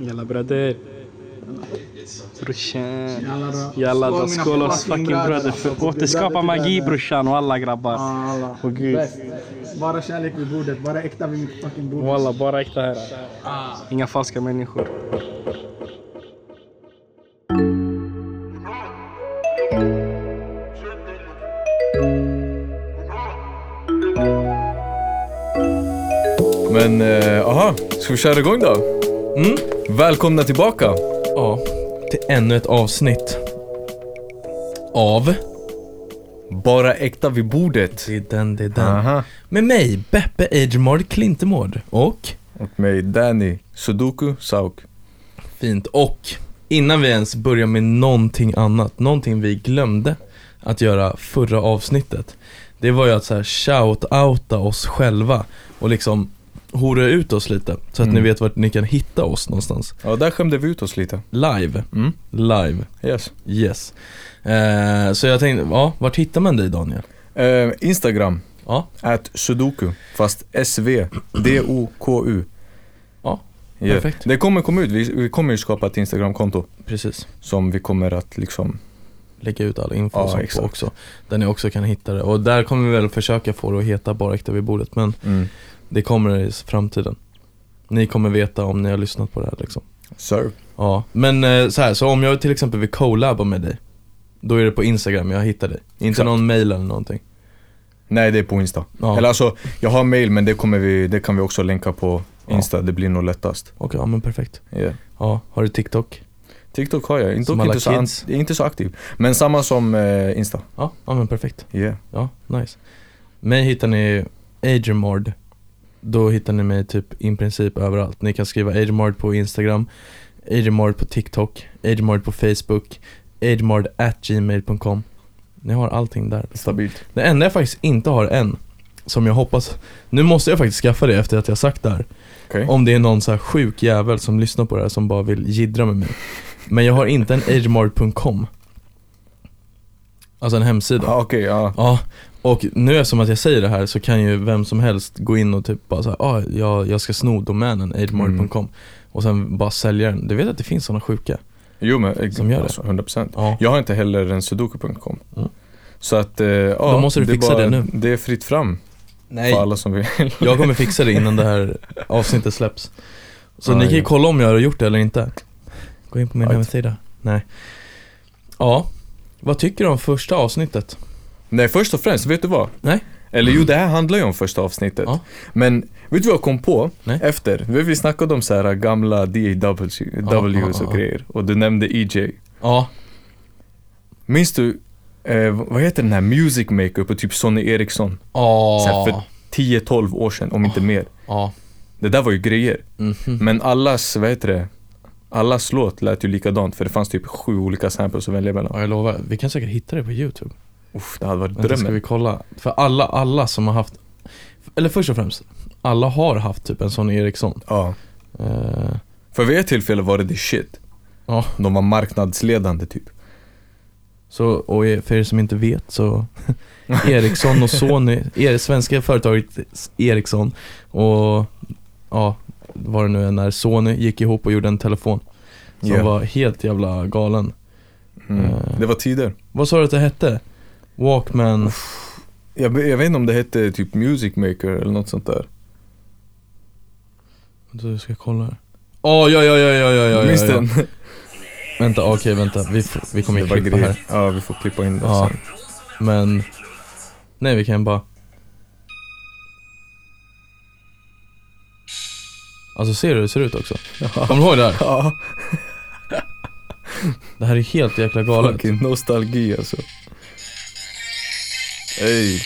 Jalla bröder. Brorsan. Jalla då. Jalla då. Skål, oss fucking bröder. För återskapa magi brorsan och alla grabbar. Åh gud. Bara kärlek vid bordet, bara äkta vid mitt fucking bord. Walla, bara äkta här. Inga falska människor. Men, eh, aha, ska vi köra igång då? Mm. Välkomna tillbaka. Ja, till ännu ett avsnitt av Bara äkta vid bordet. Det är den, det är den. Aha. Med mig, Beppe Agemord Klintemord. Och, Och mig, Danny, Sudoku, Sauk. fint, och innan vi ens börjar med någonting annat, någonting vi glömde att göra förra avsnittet. Det var ju att så här shout-outa oss själva och liksom hora ut oss lite. Så att Mm. ni vet vart ni kan hitta oss någonstans. Ja, där skämde vi ut oss lite. Live. Mm. Live. Yes. Yes. Eh, så jag tänkte, ja, vart hittar man dig Daniel? Eh, Instagram, Ja, at Sudoku, fast S-V-D-O-K-U. Ja, Yeah. perfekt. Det kommer komma ut, vi, vi kommer ju skapa ett Instagramkonto precis. som vi kommer att liksom, lägga ut all info Ja, och sånt också. Där ni också kan hitta det. Och där kommer vi väl försöka få det att heta Bara Äkta vid bordet. Men mm. Det kommer i framtiden. Ni kommer veta om ni har lyssnat på det här liksom. Sir. Ja, men eh, så här, så om jag till exempel vill collaba med dig. Då är det på Instagram jag hittar dig. Inte Exakt. någon mail eller någonting. Nej, det är på Insta. Ja. Eller alltså, jag har mail men det, kommer vi, det kan vi också länka på Insta, det blir nog lättast. Okej, ja men perfekt. Yeah. Ja, har du TikTok? TikTok har jag, inte, inte, så, an- inte så aktiv. Men samma som eh, Insta. Ja, ja men perfekt. Yeah. Ja, nice. Mig hittar ni Agermord. Då hittar ni mig typ i princip överallt. Ni kan skriva Agermord på Instagram, Agermord på TikTok, Agermord på Facebook, Agermord at gmail.com. Ni har allting där. Stabilt. Det enda jag faktiskt inte har än, som jag hoppas, nu måste jag faktiskt skaffa det efter att jag sagt det här. Okej. Om det är någon så här sjuk jävel som lyssnar på det här som bara vill jiddra med mig. Men jag har inte en agermord.com. Alltså en hemsida. Ja, okej, ja. Ja, och nu eftersom att jag säger det här så kan ju vem som helst gå in och typ bara såhär, ah, jag, jag ska sno domänen aidmord.com och sen bara sälja den. Du vet att det finns sådana sjuka? Jo men, Som gör det. alltså, 100%. Ja. Jag har inte heller en sudoku.com. Mm. Så att, eh, ja. Då måste du är fixa det nu. Det är fritt fram Nej, för alla som vill. jag kommer fixa det innan det här avsnittet släpps. Så Ja, ni kan ju ja. kolla om jag har gjort det eller inte. Gå in på min hemsida. Nej. Ja, vad tycker du om första avsnittet? Nej, först och främst, vet du vad? Nej. Eller jo, det här handlar ju om första avsnittet. Ja. Men, vet du vad jag kom på? Nej. Efter, vi snackade om så här gamla DAWs ja, och ja. grejer. Och du nämnde EJ. Ja, Minns du, eh, vad heter den här Music Maker på typ Sonny Eriksson? Så här för ja, 10-12 år sedan, om inte mer. ja. Det där var ju grejer. Mhm. Men allas, vad heter det? Allas låt lät ju likadant för det fanns typ sju olika samples att välja mellan. Ja, jag lovar. Vi kan säkert hitta det på YouTube. Uff, det hade varit Vänta, ska drömmen. vi kolla? För alla, alla som har haft, eller först och främst, alla har haft typ en sån Ericsson. Ja. Eh, För vid ett tillfälle var det the shit. Ja. De var marknadsledande typ. så, och för er som inte vet så, Ericsson och Sony, er, svenska företaget Ericsson och ja, vad det nu är, när Sony gick ihop och gjorde en telefon som Yeah. var helt jävla galen. Mm. Eh. Det var tider. Vad sa du att det hette? Walkman, Jag, jag vet inte om det hette typ Music Maker eller något sånt där. du ska jag kolla här. Åh, ja, ja, ja, ja, ja, ja, Minns ja, ja. den? Vänta, okej, vänta. Vi, vi kommer ju var klippa här. Ja, vi får klippa in det Ja. sen. Men, nej vi kan bara Alltså ser du hur det ser ut också? Kommer du ihåg det här? Ja, Det här är helt jäkla galet. fucking nostalgi alltså. Ey.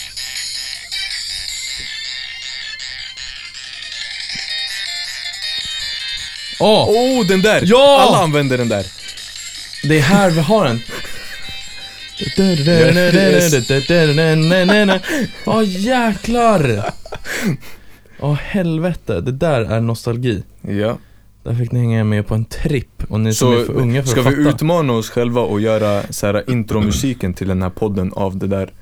Åh! Oh, den där! Ja! Alla använder den där. Det är här vi har den. Åh jäklar! Åh helvete, det där är nostalgi. Ja. Där fick ni hänga med på en tripp och ni som är Så för unga för ska att vi fatta. utmana oss själva och göra så här intromusiken till den här podden av det där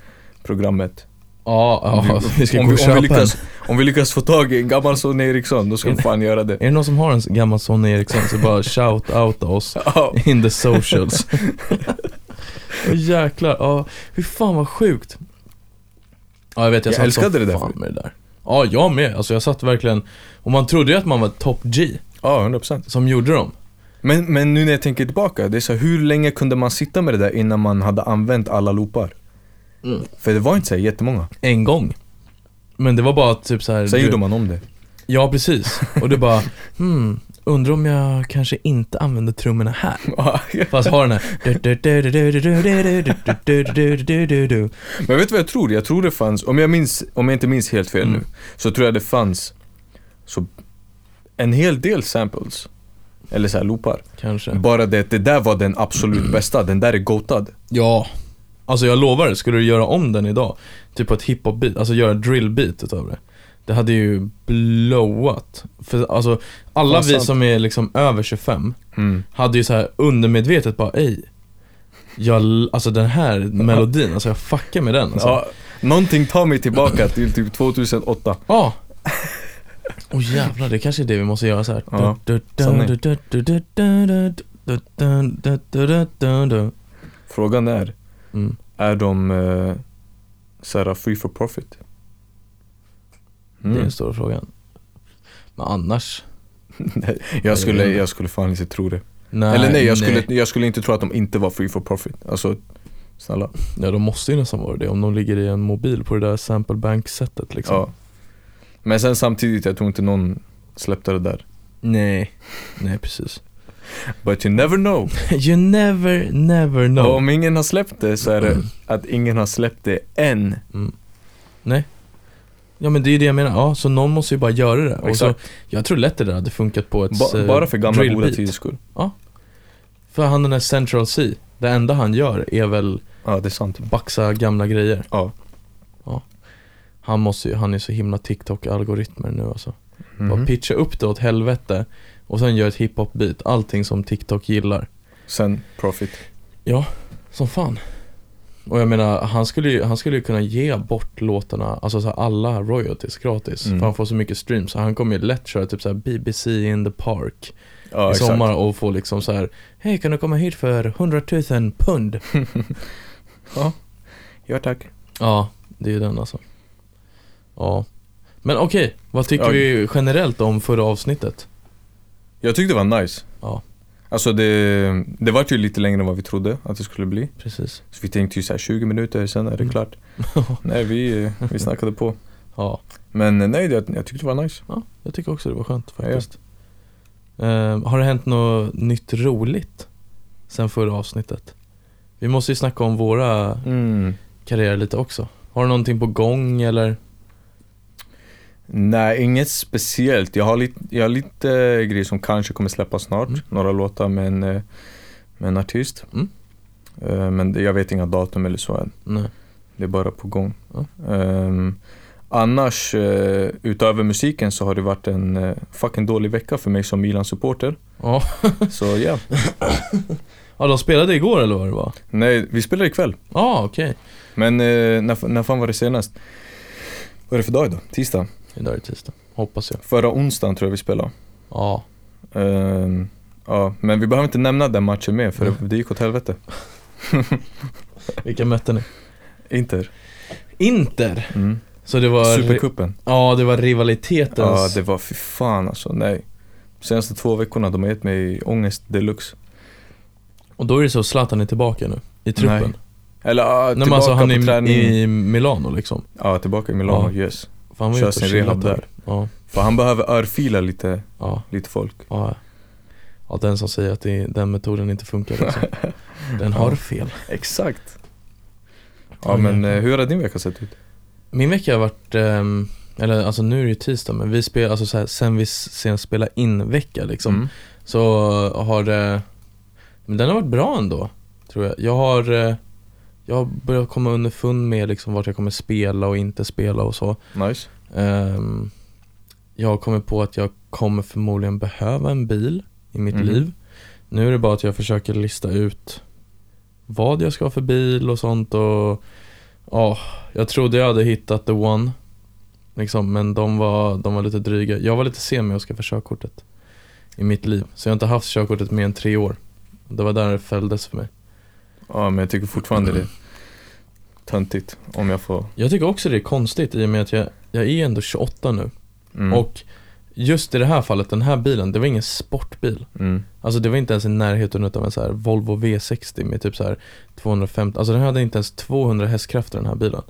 programmet? Ja, ja, vi ska om, gå vi, om, vi lyckas, om vi lyckas få tag i en gammal Sony Ericsson, då ska vi fan göra det. Är det någon som har en gammal Sony Ericsson så bara shout out oss Ja. in the socials. Åh jäklar, ja, hur fan vad sjukt. Ja jag vet, jag, Jag älskade det där fan med det där. Ja, jag med. Alltså jag satt verkligen, och man trodde ju att man var top G Ja, 100%. som gjorde dem. Men, men nu när jag tänker tillbaka, det är så här, hur länge kunde man sitta med det där innan man hade använt alla loopar? Mm. För det var inte så här jättemånga. En gång. Men det var bara typ så här. Sen gjorde man om det. Ja, precis. Och du bara, hmm, undrar om jag kanske inte använder trummorna här. Fast har den här... Men vet du vad jag tror? Jag tror det fanns, om jag, minns, om jag inte minns helt fel Mm. nu, så tror jag det fanns så en hel del samples. Eller så här loopar. Kanske. Bara det det där var den absolut bästa, den där är gotad. Ja. Alltså jag lovar, skulle du göra om den idag, typ på ett hiphop-beat, alltså göra drill-beat utav det. Det hade ju blowat. För alltså, alla Fan, vi sant. som är liksom över 25 Mm. hade ju så här undermedvetet bara, ej. Jag, alltså den här melodin, alltså jag fuckar med den alltså. Ja, någonting tar mig tillbaka till typ 2008. Ja. Åh jävlar, det kanske är det vi måste göra så här. Ja, Frågan är, Mm. är de uh, såhär free for profit? Det är Mm. den stora frågan. Men annars, jag, skulle, jag skulle fan inte tro det. nej, Eller nej jag, skulle, jag skulle inte tro att de inte var free for profit. Alltså, snälla. Ja, de måste ju nästan vara det om de ligger i en mobil på det där sample bank-sättet liksom. Ja. Men sen samtidigt, jag tror inte någon släppte det där. Nej, nej precis. But you never know. You never, never know. Och om ingen har släppt det så är det att ingen har släppt det än. Nej. Ja men det är ju det jag menar, ja så någon måste ju bara göra det. Och så, Exakt. jag tror lätt det där hade funkat på ett Ba, eh, bara för gamla goda beat. tiders skull. För han den där Central C, det enda han gör är väl Ja, det är sant. baxa gamla grejer. Ja. Han måste ju, han är så himla TikTok-algoritmer nu alltså. Bara Mhm. pitcha upp det åt helvete och sen gör ett hiphop-beat, allting som TikTok gillar. Sen profit. Som fan. Och jag menar, han skulle ju, han skulle ju kunna ge bort låtarna, alltså så här, alla royalties gratis. Mm. För han får så mycket streams, så han kommer ju lätt köra typ så här BBC in the park Ja, i exakt. sommar och få liksom så här Hej kan du komma hit för 100 000 pund? Ja, tack. Ja, det är ju den alltså. Ja. Men okej, vad tycker Ja. vi generellt om förra avsnittet? Jag tyckte det var nice. Ja. Alltså det, det var ju lite längre än vad vi trodde att det skulle bli. Precis. Så vi tänkte ju såhär 20 minuter, sen är det Mm. klart. nej, vi, vi snackade på. Ja. Men nej, jag, jag tyckte det var nice. ja, jag tycker också det var skönt Ja, faktiskt. Ehm, har det hänt något nytt roligt sen förra avsnittet? Vi måste ju snacka om våra Mm. karriärer lite också. Har du någonting på gång eller? Nej, inget speciellt. Jag har lite, jag har lite eh, grejer som kanske kommer släppas snart. Mm. Några låtar med en, eh, med en artist. Mm. Eh, Men jag vet inga datum eller så än. Nej. Det är bara på gång. Ja. Ehm, annars, utöver musiken så har det varit en fucking dålig vecka för mig som Milan-supporter. Ja. Så ja. ja, de spelade igår eller vad det var? Nej, vi spelar ikväll. Ja, ah, okej. Men eh, när, när fan var det senast? Vad är det för dag idag? Tisdag? Idag är det tisdag. Hoppas jag. Förra onsdagen tror jag vi spelade. Ja. Ehm, ja, men vi behöver inte nämna den matchen mer för det, gick åt helvete. Vilka mötte ni? Inter. Inter! Mm. Så det var... Supercupen. Ja, det var rivalitetens... Ja, det var fy fan alltså. Nej. Senaste två veckorna de har gett mig ångest deluxe. Och då är det så Zlatan är tillbaka nu, i truppen. Nej. Eller ja, Nej, tillbaka men alltså han på är träning. i Milano liksom. Ja, tillbaka i Milano, Ja. yes. För han var Kör sin rehab där. Ja, För han behöver örfila lite, ja, lite folk. ja. Ja, den som säger att det, den metoden inte funkar liksom. Den har fel. Exakt. Ja men eh, hur har din vecka sett ut? Min vecka har varit, ehm, eller alltså nu är det ju tisdag men vi spelar, alltså så här, sen vi senast spelade in vecka liksom Mm. Så har det, men den har varit bra ändå Tror jag. Jag har, eh, jag har börjat komma underfund med liksom vart jag kommer spela och inte spela och så. Nice. Ehm, Jag har kommit på att jag kommer förmodligen behöva en bil i mitt Mhm. liv. Nu är det bara att jag försöker lista ut vad jag ska ha för bil och sånt och Ja, jag trodde jag hade hittat the one Liksom, men de var, de var lite dryga. Jag var lite sen med att skaffa körkortet I mitt liv, så jag har inte haft körkortet mer än tre år. Det var där det fälldes för mig. Ja men jag tycker fortfarande det töntigt om jag får Jag tycker också det är konstigt i och med att jag, jag är ändå 28 nu. Mm. Och just i det här fallet, den här bilen, det var ingen sportbil. Mm. Alltså det var inte ens i närheten utav en så här Volvo V60 med typ så här 250, alltså den hade inte ens 200 hästkrafter den här bilen.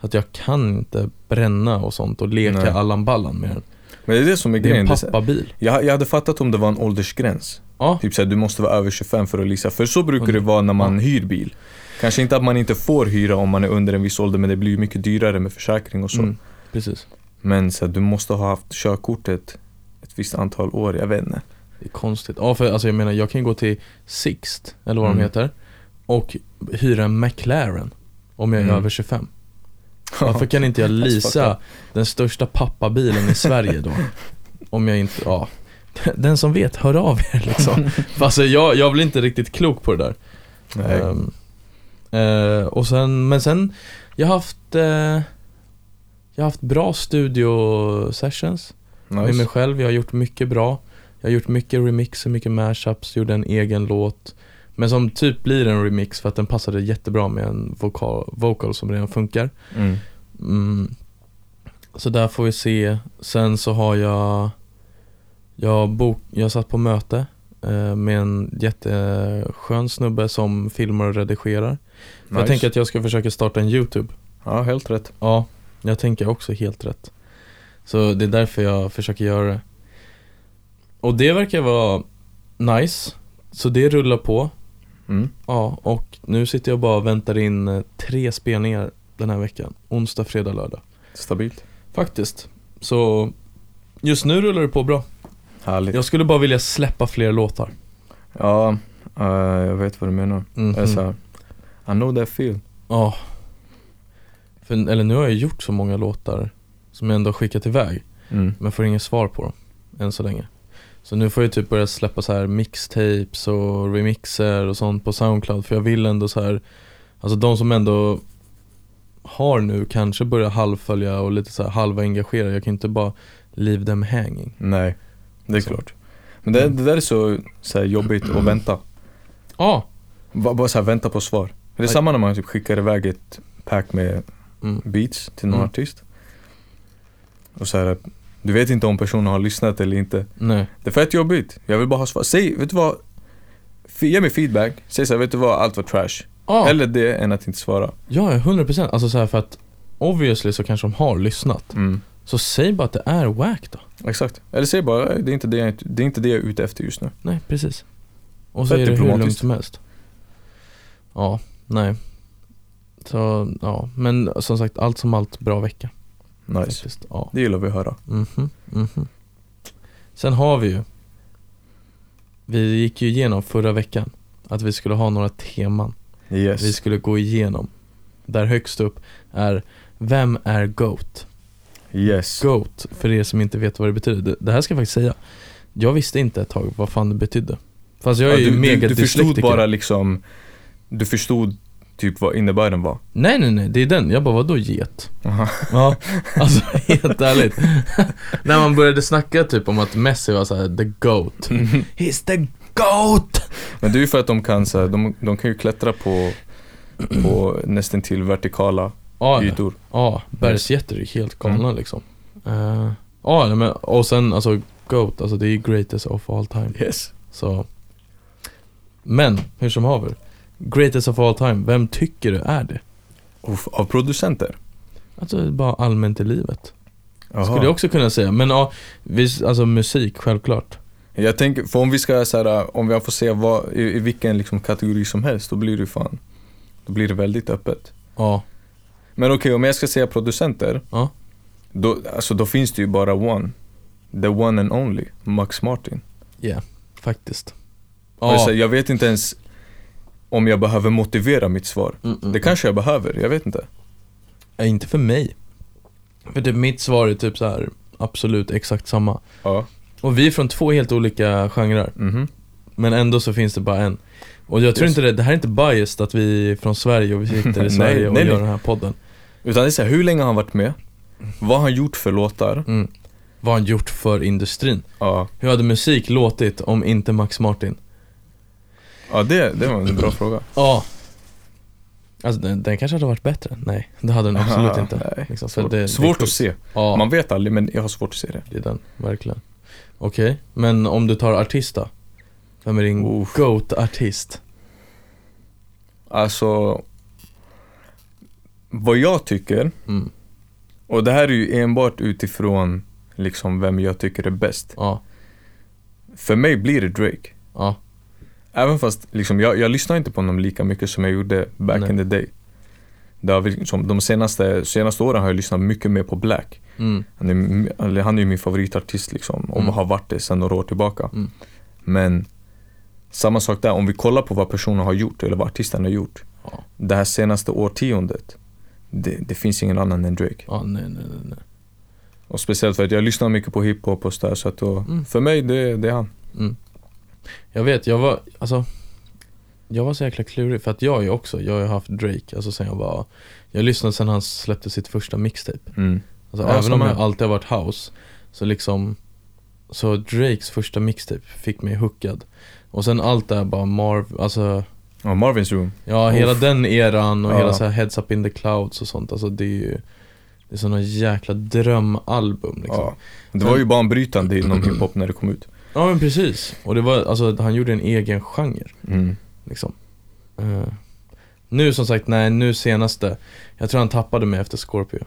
Så att jag kan inte bränna och sånt och leka Nej. Allan Ballan med den. Men det är det som är grejen en det är så- pappabil. Jag, jag hade fattat om det var en åldersgräns. Ja, Typ såhär, du måste vara över 25 för att leasa För så brukar det vara när man hyr bil Kanske inte att man inte får hyra om man är under en viss ålder Men det blir mycket dyrare med försäkring och så mm, precis Men så här, du måste ha haft körkortet ett visst antal år, jag vet inte Det är konstigt. Ja för alltså jag menar jag kan gå till Sixt, eller vad de Mm. heter Och hyra en McLaren Om jag är Mm. över 25 Varför kan inte jag leasa den största pappabilen i Sverige då? Om jag inte, ja Den som vet, hör av er liksom För alltså jag, jag blir inte riktigt klok på det där Nej. Ehm, eh, Och sen, men sen Jag har haft eh, Jag har haft bra studio sessions med mig nice. själv, jag har gjort mycket bra Jag har gjort mycket remixer, mycket mashups, gjorde en egen låt Men som typ blir en remix för att den passade jättebra med en vokal, vocal som redan funkar Mm. mm. Så där får vi se Sen så har jag Jag, bok, jag satt på möte med en jätteskön snubbe som filmar och redigerar. För Jag Nice. tänker att jag ska försöka starta en YouTube. Ja, helt rätt. Ja, jag tänker också helt rätt. Så det är därför jag försöker göra det. Och det verkar vara nice. Så det rullar på. Mm. Ja, och nu sitter jag bara och väntar in eh, tre spelningar den här veckan. Onsdag, fredag, lördag. Stabilt. Faktiskt. Så just nu rullar det på bra Härligt. Jag skulle bara vilja släppa fler låtar. Ja, eh, jag vet vad du menar. Jag är så här, I know that feel. Ja. För, Eller nu har jag gjort så många låtar Som jag ändå har skickat iväg mm. Men får inget svar på dem, än så länge. Så nu får jag typ börja släppa så här mixtapes och remixer och sånt på Soundcloud För jag vill ändå så här Alltså de som ändå har nu kanske börja halvfölja och lite så här halva engagera Jag kan inte bara leave them hanging. Nej, det är Så. klart Men det, det där är så, så jobbigt att vänta Ja, Bara, bara så här, vänta på svar Det är samma när man typ skickar iväg ett pack med mm. beats till någon Mm. artist Och så här, du vet inte om personen har lyssnat eller inte nej Det är fett jobbigt, jag vill bara ha svar. Säg, vet du vad? Ge mig feedback, säg såhär, vet du vad? Allt var trash. Ja, Hellre det än att inte svara. ja 100% Alltså så här för att Obviously så kanske de har lyssnat Mm. Så säg bara att det är wack då Exakt. Eller säg bara, "Nej, det är, inte det, jag, det är inte det jag är ute efter just nu. Nej, precis Och så Fett är det hur lugnt som helst Ja, nej Så, ja, men som sagt allt som allt bra vecka Nice. faktiskt Ja, Det gillar vi att höra. mhm, mhm Sen har vi ju Vi gick ju igenom förra veckan Att vi skulle ha några teman Yes. Vi skulle gå igenom Där högst upp är Vem är GOAT? Yes. GOAT, för er som inte vet vad det betyder det, det här ska jag faktiskt säga Jag visste inte ett tag vad fan det betydde Fast jag är Ja, ju du, mega du, du förstod bara liksom, du förstod typ vad innebörden var. Nej nej nej, det är den. Jag bara, vadå get? Aha. Ja, alltså helt ärligt. När man började snacka typ om att Messi var såhär, the GOAT. He's the GOAT! Men det är ju för att de kan så här, de, de kan ju klättra på, på nästan till vertikala Ja, ytor. ja bergsjätter är helt galna liksom. Eh, Ja, men och sen alltså GOAT, alltså det är greatest of all time. Yes. Så. Men, hur som haver. Greatest of all time, vem tycker du är det? Uff, av producenter? Alltså bara allmänt i livet. Jaha. Skulle jag också kunna säga. Men ja, visst, alltså musik, självklart. Jag tänker, för om vi ska så här, om vi får se vad, i, i vilken liksom kategori som helst, då blir det fan, då blir det väldigt öppet. Ja, Men okej, om jag ska säga producenter, Ja. då, alltså, då finns det ju bara one. The one and only, Max Martin. faktiskt. Och Ja, så, jag vet inte ens om jag behöver motivera mitt svar. Mm, mm, Det kanske jag behöver, jag vet inte. Nej, inte för mig. För typ mitt svar är typ så här absolut exakt samma. Ja. Och vi är från två helt olika genrer. Mhm. Men ändå så finns det bara en. Och jag tror Yes. inte det, det här är inte biased att vi är från Sverige och vi sitter i Nej, Sverige och nej, gör nej. den här podden. Utan det är så här, hur länge har han varit med? Vad har han gjort för låtar? Mm. Vad har han gjort för industrin? Ja, Hur hade musik låtit om inte Max Martin? ja det, det var en bra fråga. Ja. Alltså den, den kanske hade varit bättre? Nej, det hade den absolut Aha, inte. Liksom, Svårt, det, det är svårt att sjukt. se. Ja, Man vet aldrig, men jag har svårt att se det. det är den, verkligen. Okej, men om du tar artist då? Vem är din. GOAT-artist? Alltså, vad jag tycker, Mm. och det här är ju enbart utifrån liksom vem jag tycker är bäst. Ja, För mig blir det Drake. ja, Även fast liksom, jag, jag lyssnar inte på honom lika mycket som jag gjorde back Nej. in the day. Det har, liksom, de senaste, senaste åren har jag lyssnat mycket mer på Black. mm. Han är, han är ju min favoritartist liksom, och Mm. har varit det sedan några år tillbaka. Mm. Men samma sak där, om vi kollar på vad personen har gjort eller vad artisten har gjort. Ja. Det här senaste årtiondet, det, det finns ingen annan än Drake. ja nej, nej, nej. Och speciellt för att jag lyssnar mycket på hiphop och sådär, så att då, Mm. för mig det, det är han. Mm. Jag vet, jag var, alltså Jag var så jäkla klurig för att jag är också, jag har haft Drake, alltså sen jag var Jag lyssnade sen han släppte sitt första mixtape Mm. Alltså Ja, även om jag alltid har varit house Så liksom Så Drakes första mixtape fick mig hookad Och sen allt det här bara Marv, alltså Ja, Marvins Room. Ja hela den eran och Ja. hela så här Heads Up In The Clouds och sånt Alltså det är ju Det är såna jäkla drömalbum liksom Ja. Det var ju banbrytande inom hiphop när det kom ut. Ja men precis, och det var, alltså han gjorde en egen genre Mm. liksom Eh, Nu som sagt, nej nu senaste Jag tror han tappade mig efter Scorpio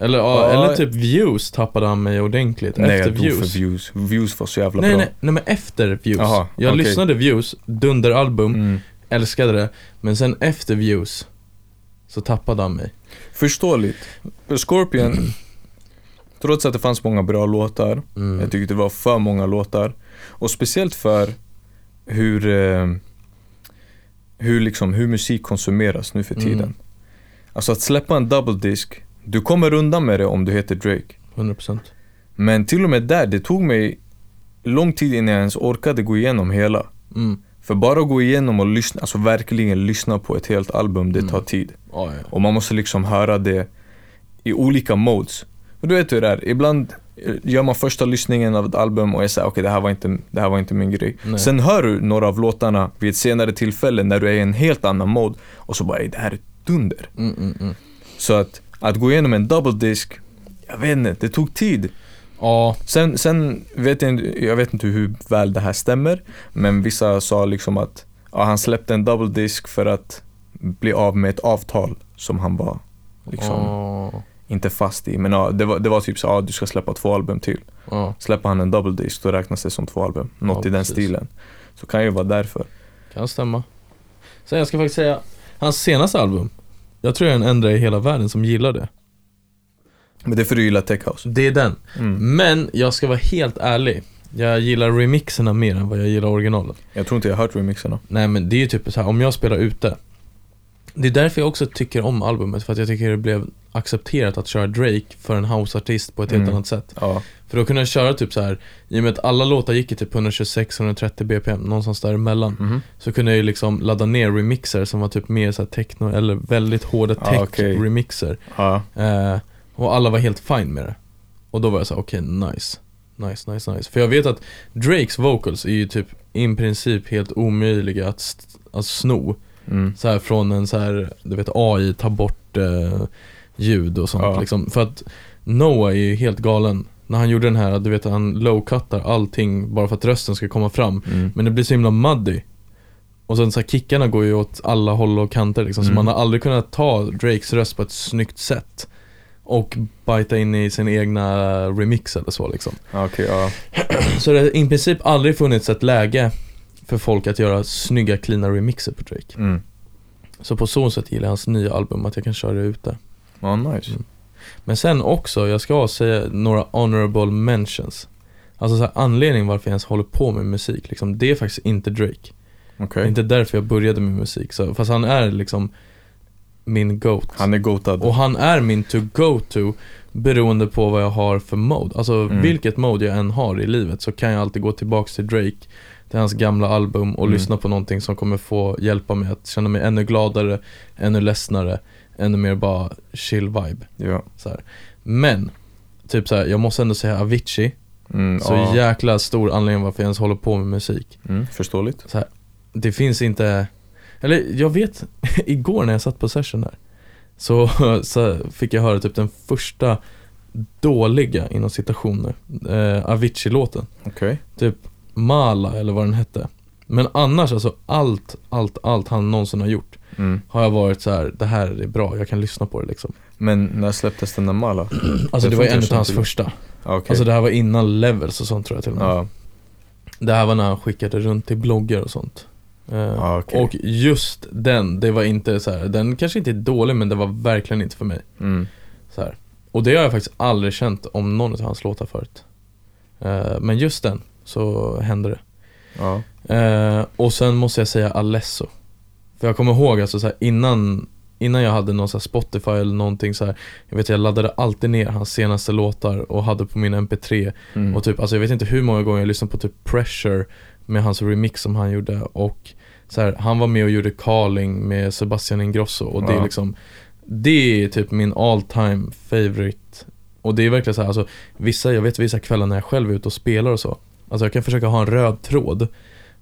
Eller, ja, eller typ views tappade han mig ordentligt Nej, efter jag views för views. Views var så jävla nej, bra. nej, nej men efter views Jaha, Jag okej. lyssnade views, dunderalbum, Mm. älskade det Men sen efter views Så tappade han mig Förståeligt. För Scorpion, trots att det fanns många bra låtar, mm. jag tyckte det var för många låtar. Och speciellt för hur, eh, hur, liksom, hur musik konsumeras nu för Mm. tiden. Alltså att släppa en double disk, du kommer undan med det om du heter Drake. 100% Men till och med där, det tog mig lång tid innan jag ens orkade gå igenom hela. mm. För bara att gå igenom och lyssna, alltså verkligen lyssna på ett helt album, det Mm. tar tid. Ja, ja. Och man måste liksom höra det i olika modes. Och du vet hur det är, ibland eh, gör man första lyssningen av ett album och jag säger okej det, här var inte, det här var inte min grej. Nej. Sen hör du några av låtarna vid ett senare tillfälle när du är i en helt annan mode och så bara "Ey, det här är dunder. Mm, mm, mm. Så att, att gå igenom en double disc, jag vet inte, det tog tid. Ja, Sen, sen vet jag, jag vet inte hur väl det här stämmer, men vissa sa liksom att ja, han släppte en double disc för att bli av med ett avtal som han var liksom ja, inte fast i. Men ja, det var, det var typ så ja du ska släppa två album till. ja, Släpper han en double disc då räknas det som två album. Något Ja, i den precis. stilen. Så kan ju vara därför. kan stämma Sen jag ska faktiskt säga, hans senaste album Jag tror jag är den enda i hela världen som gillar det Men det är för du gillar tech house. Det är den Mm. Men jag ska vara helt ärlig Jag gillar remixerna mer än vad jag gillar originalet Jag tror inte jag har hört remixerna. Nej men det är ju typ så här, om jag spelar ute Det är därför jag också tycker om albumet, för att jag tycker det blev accepterat att köra Drake för en houseartist på ett helt Mm. annat sätt Ja. För då kunde jag köra typ så här i och med att alla låtar gick i typ 126-130 bpm, någonstans däremellan Mhm. Så kunde jag ju liksom ladda ner remixer som var typ mer så techno, eller väldigt hårda Ah, tech okej. remixer Ja. Eh, och alla var helt fine med det. Och då var jag så här, okej, nice. Nice, nice, nice. För jag vet att Drakes vocals är ju typ i princip helt omöjliga att, att sno. Mm. Så här från en så här, du vet AI tar bort eh, ljud och sånt Ja. liksom. För att Noah är ju helt galen. När han gjorde den här, du vet han low-cuttar allting bara för att rösten ska komma fram. Mm. Men det blir så himla muddy. Och sen så här, kickarna går ju åt alla håll och kanter liksom, så Mm. man har aldrig kunnat ta Drakes röst på ett snyggt sätt. Och bita in i sin egna remix eller så liksom. Okej, ja. Så det har i princip aldrig funnits ett läge för folk att göra snygga, cleana remixer på Drake. Mm. Så på så sätt gillar jag hans nya album, att jag kan köra det ute. Ja, nice. Mm. Men sen också, jag ska säga några honorable mentions. Alltså så här, anledningen varför jag ens håller på med musik, liksom, det är faktiskt inte Drake. Det Okej. är inte därför jag började med musik, så, fast han är liksom min GOAT. Han är gotad. Och han är min to go to beroende på vad jag har för mode. Alltså Mm. vilket mode jag än har i livet så kan jag alltid gå tillbaks till Drake, till hans gamla album och Mm. lyssna på någonting som kommer få hjälpa mig att känna mig ännu gladare, ännu ledsnare, ännu mer bara chill vibe. Ja. Så här. Men, typ så här, jag måste ändå säga Avicii, Mm, så ja. jäkla stor anledning varför jag ens håller på med musik. Mm, förståeligt. Så här, det finns inte, eller jag vet, igår när jag satt på session där så, så fick jag höra typ den första dåliga, inom citationer, eh, Avicii-låten. Okej. Typ Mala eller vad den hette. Men annars, alltså allt, allt, allt han någonsin har gjort Mm. har jag varit så här: det här är bra, jag kan lyssna på det liksom. Men när släpptes den där Mala? Alltså det Jag var en av hans till. första. Ah, Okej. Alltså det här var innan Levels och sånt tror jag till och med. Ja. Det här var när han skickade runt till bloggar och sånt. Eh, Ah, okej. Och just den, det var inte så här, den kanske inte är dålig men det var verkligen inte för mig. Mm. Så här. Och det har jag faktiskt aldrig känt om någon av hans låtar förut. Eh, men just den, så hände det. Ja. Eh, och sen måste jag säga Alesso. För jag kommer ihåg alltså så här, innan, innan jag hade någon så Spotify eller någonting så här, Jag vet jag laddade alltid ner hans senaste låtar och hade på min MP3 Mm. och typ, alltså jag vet inte hur många gånger jag lyssnade på typ Pressure med hans remix som han gjorde och så här, han var med och gjorde Calling med Sebastian Ingrosso och det är liksom Det är typ min all time favorite Och det är verkligen så här, alltså vissa, jag vet vissa kvällar när jag själv är ute och spelar och så Alltså jag kan försöka ha en röd tråd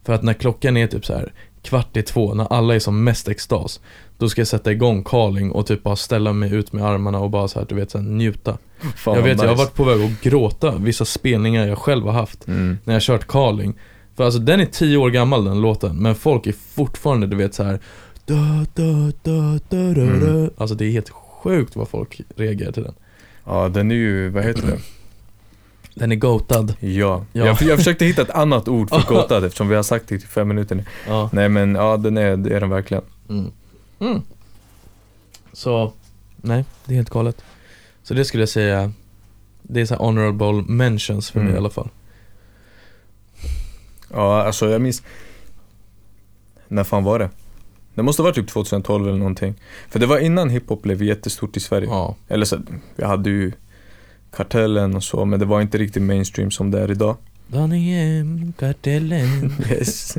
För att när klockan är typ så här kvart i två, när alla är som mest extas Då ska jag sätta igång Calling och typ bara ställa mig ut med armarna och bara så här, du vet så här, njuta Fan jag vet, jag har nice. varit på väg att gråta vissa spelningar jag själv har haft Mm. när jag kört Calling. För alltså den är tio år gammal den låten, men folk är fortfarande du vet så här. Da, da, da, da, da, Mm. Alltså det är helt sjukt vad folk reagerar till den. Ja, den är ju, vad heter det? Den är gotad. Ja. Ja. Jag, jag försökte hitta ett annat ord för gotad eftersom vi har sagt det i fem minuter nu. Ja. Nej men ja, den är, det är den verkligen. Mm. Mm. Så, nej, det är helt galet. Så det skulle jag säga, det är så här honorable mentions för mig Mm. i alla fall. Ja, alltså jag minns När fan var det? Det måste vara typ 2012 eller någonting. För det var innan hiphop blev jättestort i Sverige. Ja. Eller så, vi hade ju Kartellen och så, men det var inte riktigt mainstream som det är idag. Daniel, kartellen. Yes.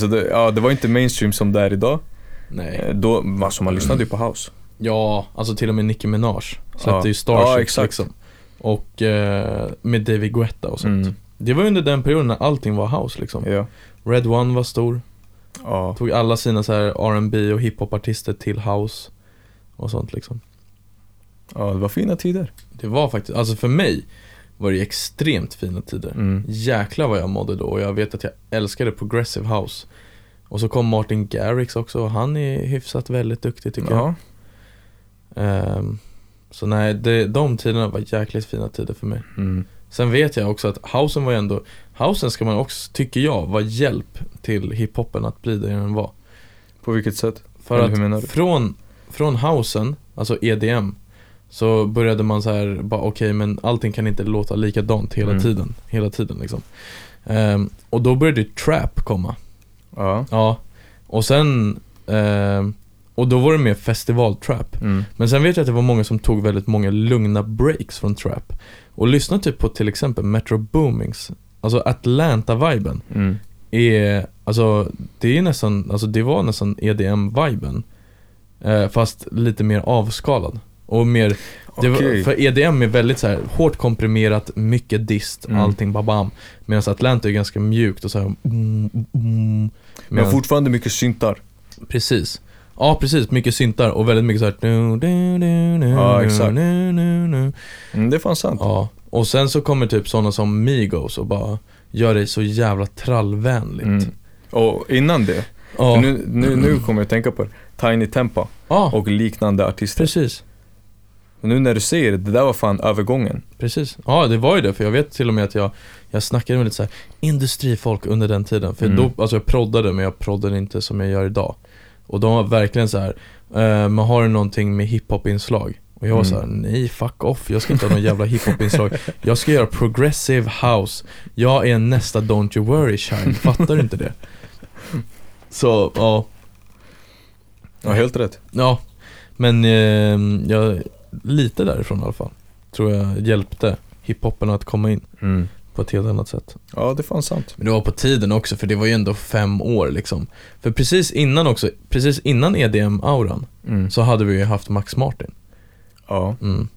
Så det, ja, det var inte mainstream som det är idag. Nej. Eh, Då, alltså man lyssnade ju på house. Ja, alltså till och med Nicki Minaj släppte Ja. ju Starship Ja, exakt. liksom. Och eh, med David Guetta och sånt. Mm. Det var under den perioden när allting var house liksom. Ja. Red One var stor, Ja. tog alla sina så här R&B och hiphop-artister till house och sånt liksom. Ja, det var fina tider. Det var faktiskt, alltså för mig var det extremt fina tider. Mm. Jäklar vad jag mådde då och jag vet att jag älskade progressive house. Och så kom Martin Garrix också och han är hyfsat väldigt duktig tycker jag. Ja. Ehm, så nej, det, de tiderna var jäkligt fina tider för mig. Mm. Sen vet jag också att housen var ju ändå, housen ska man också, tycker jag, var hjälp till hiphopen att bli det den var. På vilket sätt? För Eller att från, från housen, alltså EDM, så började man så här, bara okej men allting kan inte låta likadant hela Mm. tiden, hela tiden liksom. Ehm, och då började trap komma. Ja. Ja, och sen, ehm, och då var det mer festivaltrap. Mm. Men sen vet jag att det var många som tog väldigt många lugna breaks från trap. Och lyssna typ på till exempel Metro Boomings, alltså Atlanta-viben Mm. är, alltså det är nästan, alltså det var nästan EDM-viben. Eh, fast lite mer avskalad. Och mer, var, för EDM är väldigt så här hårt komprimerat, mycket dist, Mm. allting babam. Medan Atlanta är ganska mjukt och så här, mm, mm, mm. Men Medan- fortfarande mycket syntar. Precis. Ja precis, mycket syntar och väldigt mycket såhär du, du, du, du, Ja, exakt. Mm, det är fan sant. Ja, och sen så kommer typ sådana som Migos och bara gör det så jävla trallvänligt. Mm. Och innan det, Ja, nu, nu, nu kommer jag att tänka på det. Tiny Tempa ja och liknande artister. precis. Och nu när du säger det, det där var fan övergången. Precis. Ja, det var ju det. För jag vet till och med att jag, jag snackade med lite så här industrifolk under den tiden. För Mm. då, alltså jag proddade, men jag proddade inte som jag gör idag. Och de var verkligen så här, eh, men har någonting med hiphop-inslag? Och jag var Mm. så här, nej fuck off, jag ska inte ha någon jävla hiphop-inslag. Jag ska göra progressive house. Jag är nästa Don't You Worry Child, fattar du inte det? Så, ja. Ja, helt rätt. Ja, men eh, jag, lite därifrån i alla fall. Tror jag hjälpte hiphopen att komma in Mm. på ett helt annat sätt. Ja, det är fan sant. Men det var på tiden också, för det var ju ändå fem år liksom. För precis innan också, precis innan EDM-auran, Mm. så hade vi ju haft Max Martin. Ja, Mm.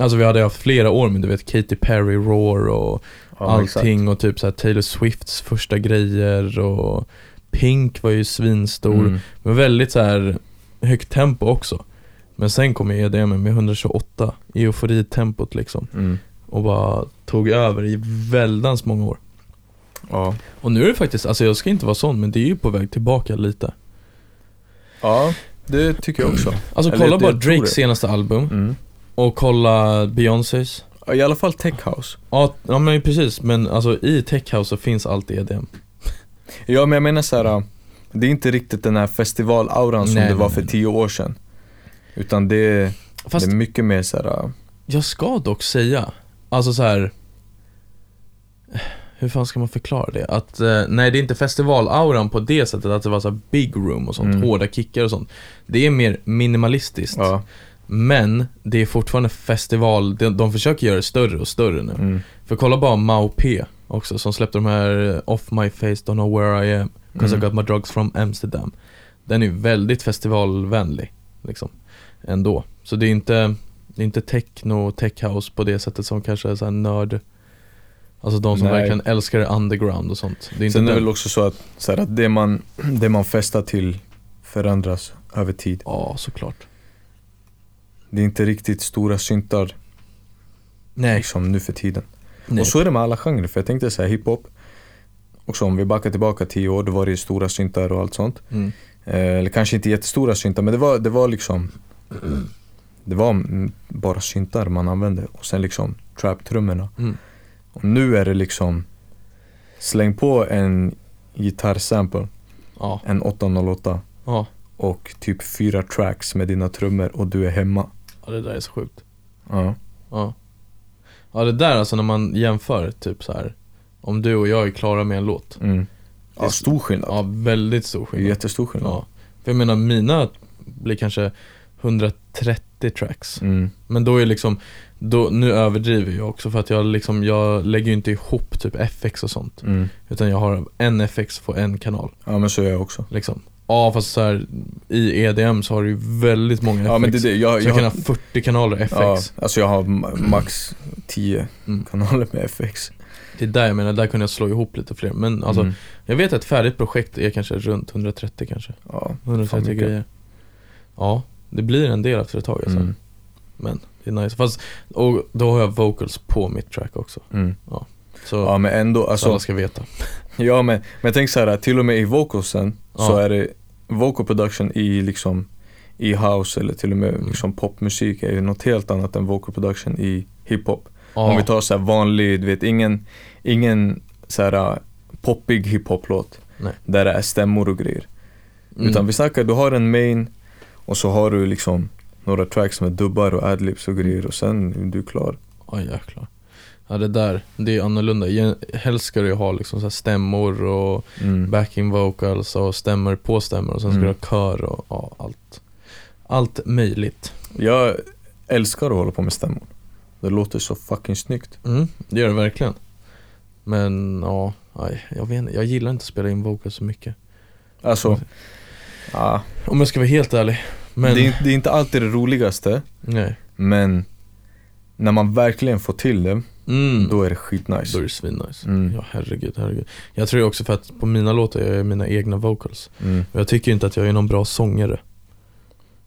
Alltså vi hade haft flera år med du vet Katy Perry, Roar och ja allting och typ så här Taylor Swifts första grejer och Pink var ju svinstor. Mm. Men väldigt så här högt tempo också. Men sen kom ju EDM med 128, euforitempot liksom. Mm. Och bara tog över i väldans många år. Ja. Och nu är det faktiskt, alltså jag ska inte vara sån, men det är ju på väg tillbaka lite. ja, det tycker jag också. Alltså Eller kolla bara jag Drakes senaste album Mm. och kolla Beyoncés. Ja, I alla fall tech house. Ja, ja men precis, men alltså i tech house så finns allt EDM. Ja, men jag menar så här. äh, det är inte riktigt den här festivalauran som Nej, det var nej, för nej. tio år sedan. Utan det, Fast det är mycket mer så här. äh, jag ska dock säga, alltså så här. Hur fan ska man förklara det? Att, eh, nej det är inte festivalauran på det sättet att det var så här big room och sånt, Mm. hårda kickar och sånt. Det är mer minimalistiskt. Ja. Men det är fortfarande festival, de, de försöker göra det större och större nu. Mm. För kolla bara Mau P också som släppte de här eh, Off My Face, Don't Know Where I Am, Cause Mm. I Got My Drugs From Amsterdam. Den är väldigt festivalvänlig, liksom. Ändå. Så det är inte, det är inte techno, tech house på det sättet som kanske är så här nörd Alltså de som Nej. verkligen älskar underground och sånt. Det är Sen är det väl också så att, så här, att det, man, det man festar till förändras över tid. Ja, såklart. Det är inte riktigt stora syntar Nej. liksom nu för tiden. Nej. Och så är det med alla genrer, för jag tänkte säga hiphop. Också om vi backar tillbaka tio år, då var det stora syntar och allt sånt. Mm. Eh, eller kanske inte jättestora syntar, men det var, det var liksom Det var bara syntar man använde och sen liksom trap-trummorna. Mm. Och nu är det liksom Släng på en gitarrsample, Ja, en 808 ja. och typ fyra tracks med dina trummor och du är hemma. ja, det där är så sjukt. Ja. Ja. Ja, det där alltså när man jämför, typ så här. Om du och jag är klara med en låt. Mm. Ja, stor skillnad. Ja, väldigt stor är skillnad. jättestor skillnad. Ja. För jag menar, mina blir kanske 130 tracks. Mm. Men då är liksom, då, nu överdriver jag också för att jag liksom, jag lägger ju inte ihop typ FX och sånt. Mm. Utan jag har en FX på en kanal, Ja men så gör jag också. liksom. Ja fast så här, i EDM så har du ju väldigt många FX. Ja men det, det, jag, så jag, jag kan ha har, 40 kanaler FX. ja, alltså jag har ma- max 10 Mm. kanaler med FX. Det är där jag menar, där kunde jag slå ihop lite fler. Men alltså, Mm. jag vet att ett färdigt projekt är kanske runt 130 kanske. Ja, fan 130 mycket. grejer. Ja, det blir en del efter ett tag alltså. Mm. Men det är nice. Fast, och då har jag vocals på mitt track också. Mm. Så, Ja men ändå, så alltså, alla ska veta. ja men, men tänk så här, till och med i vocalsen så Ja. är det vocal production i liksom i house eller till och med Mm. liksom popmusik är ju något helt annat än vocal production i hiphop. Ja, Om vi tar så här vanlig, du vet ingen, ingen så här uh, poppig hiphop-låt där det är stämmor och grejer. mm. Utan vi snackar, du har en main och så har du liksom några tracks med dubbar och adlibs och grejer och sen är du klar. Ja jäklar. Ja det där, det är annorlunda. Helst ska du ju ha liksom så stämmor och Mm. backing vocals och stämmor på stämmor och sen ska Mm. du ha kör och ja, allt. Allt möjligt. Jag älskar att hålla på med stämmor. Det låter så fucking snyggt. Mm, det gör det verkligen. Men ja, aj, jag vet inte, jag gillar inte att spela in vocals så mycket. Alltså, ja, Om jag ska vara helt ärlig. Men, det, är, inte- det är inte alltid det roligaste, nej. men när man verkligen får till det, Mm. då är det Då skitnice. är det svinnice. Mm. Ja herregud, herregud. Jag tror också för att på mina låtar jag är mina egna vocals. Mm. Och jag tycker inte att jag är någon bra sångare.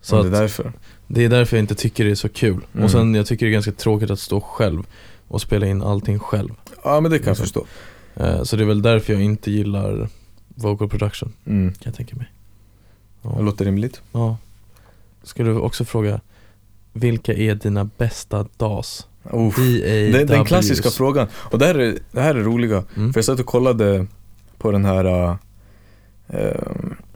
Så det är därför. det är därför jag inte tycker det är så kul. Mm. Och sen jag tycker det är ganska tråkigt att stå själv och spela in allting själv. Ja men det kan jag Liksom. förstå. Eh, Så det är väl därför jag inte gillar vocal production, Mm. kan jag tänka mig. Det Ja. låter rimligt. ja. Ska du också fråga, vilka är dina bästa DAS? DAWs? Den, den klassiska frågan. Och det här är, det här är roliga. Mm. För jag satt och kollade på den här, uh,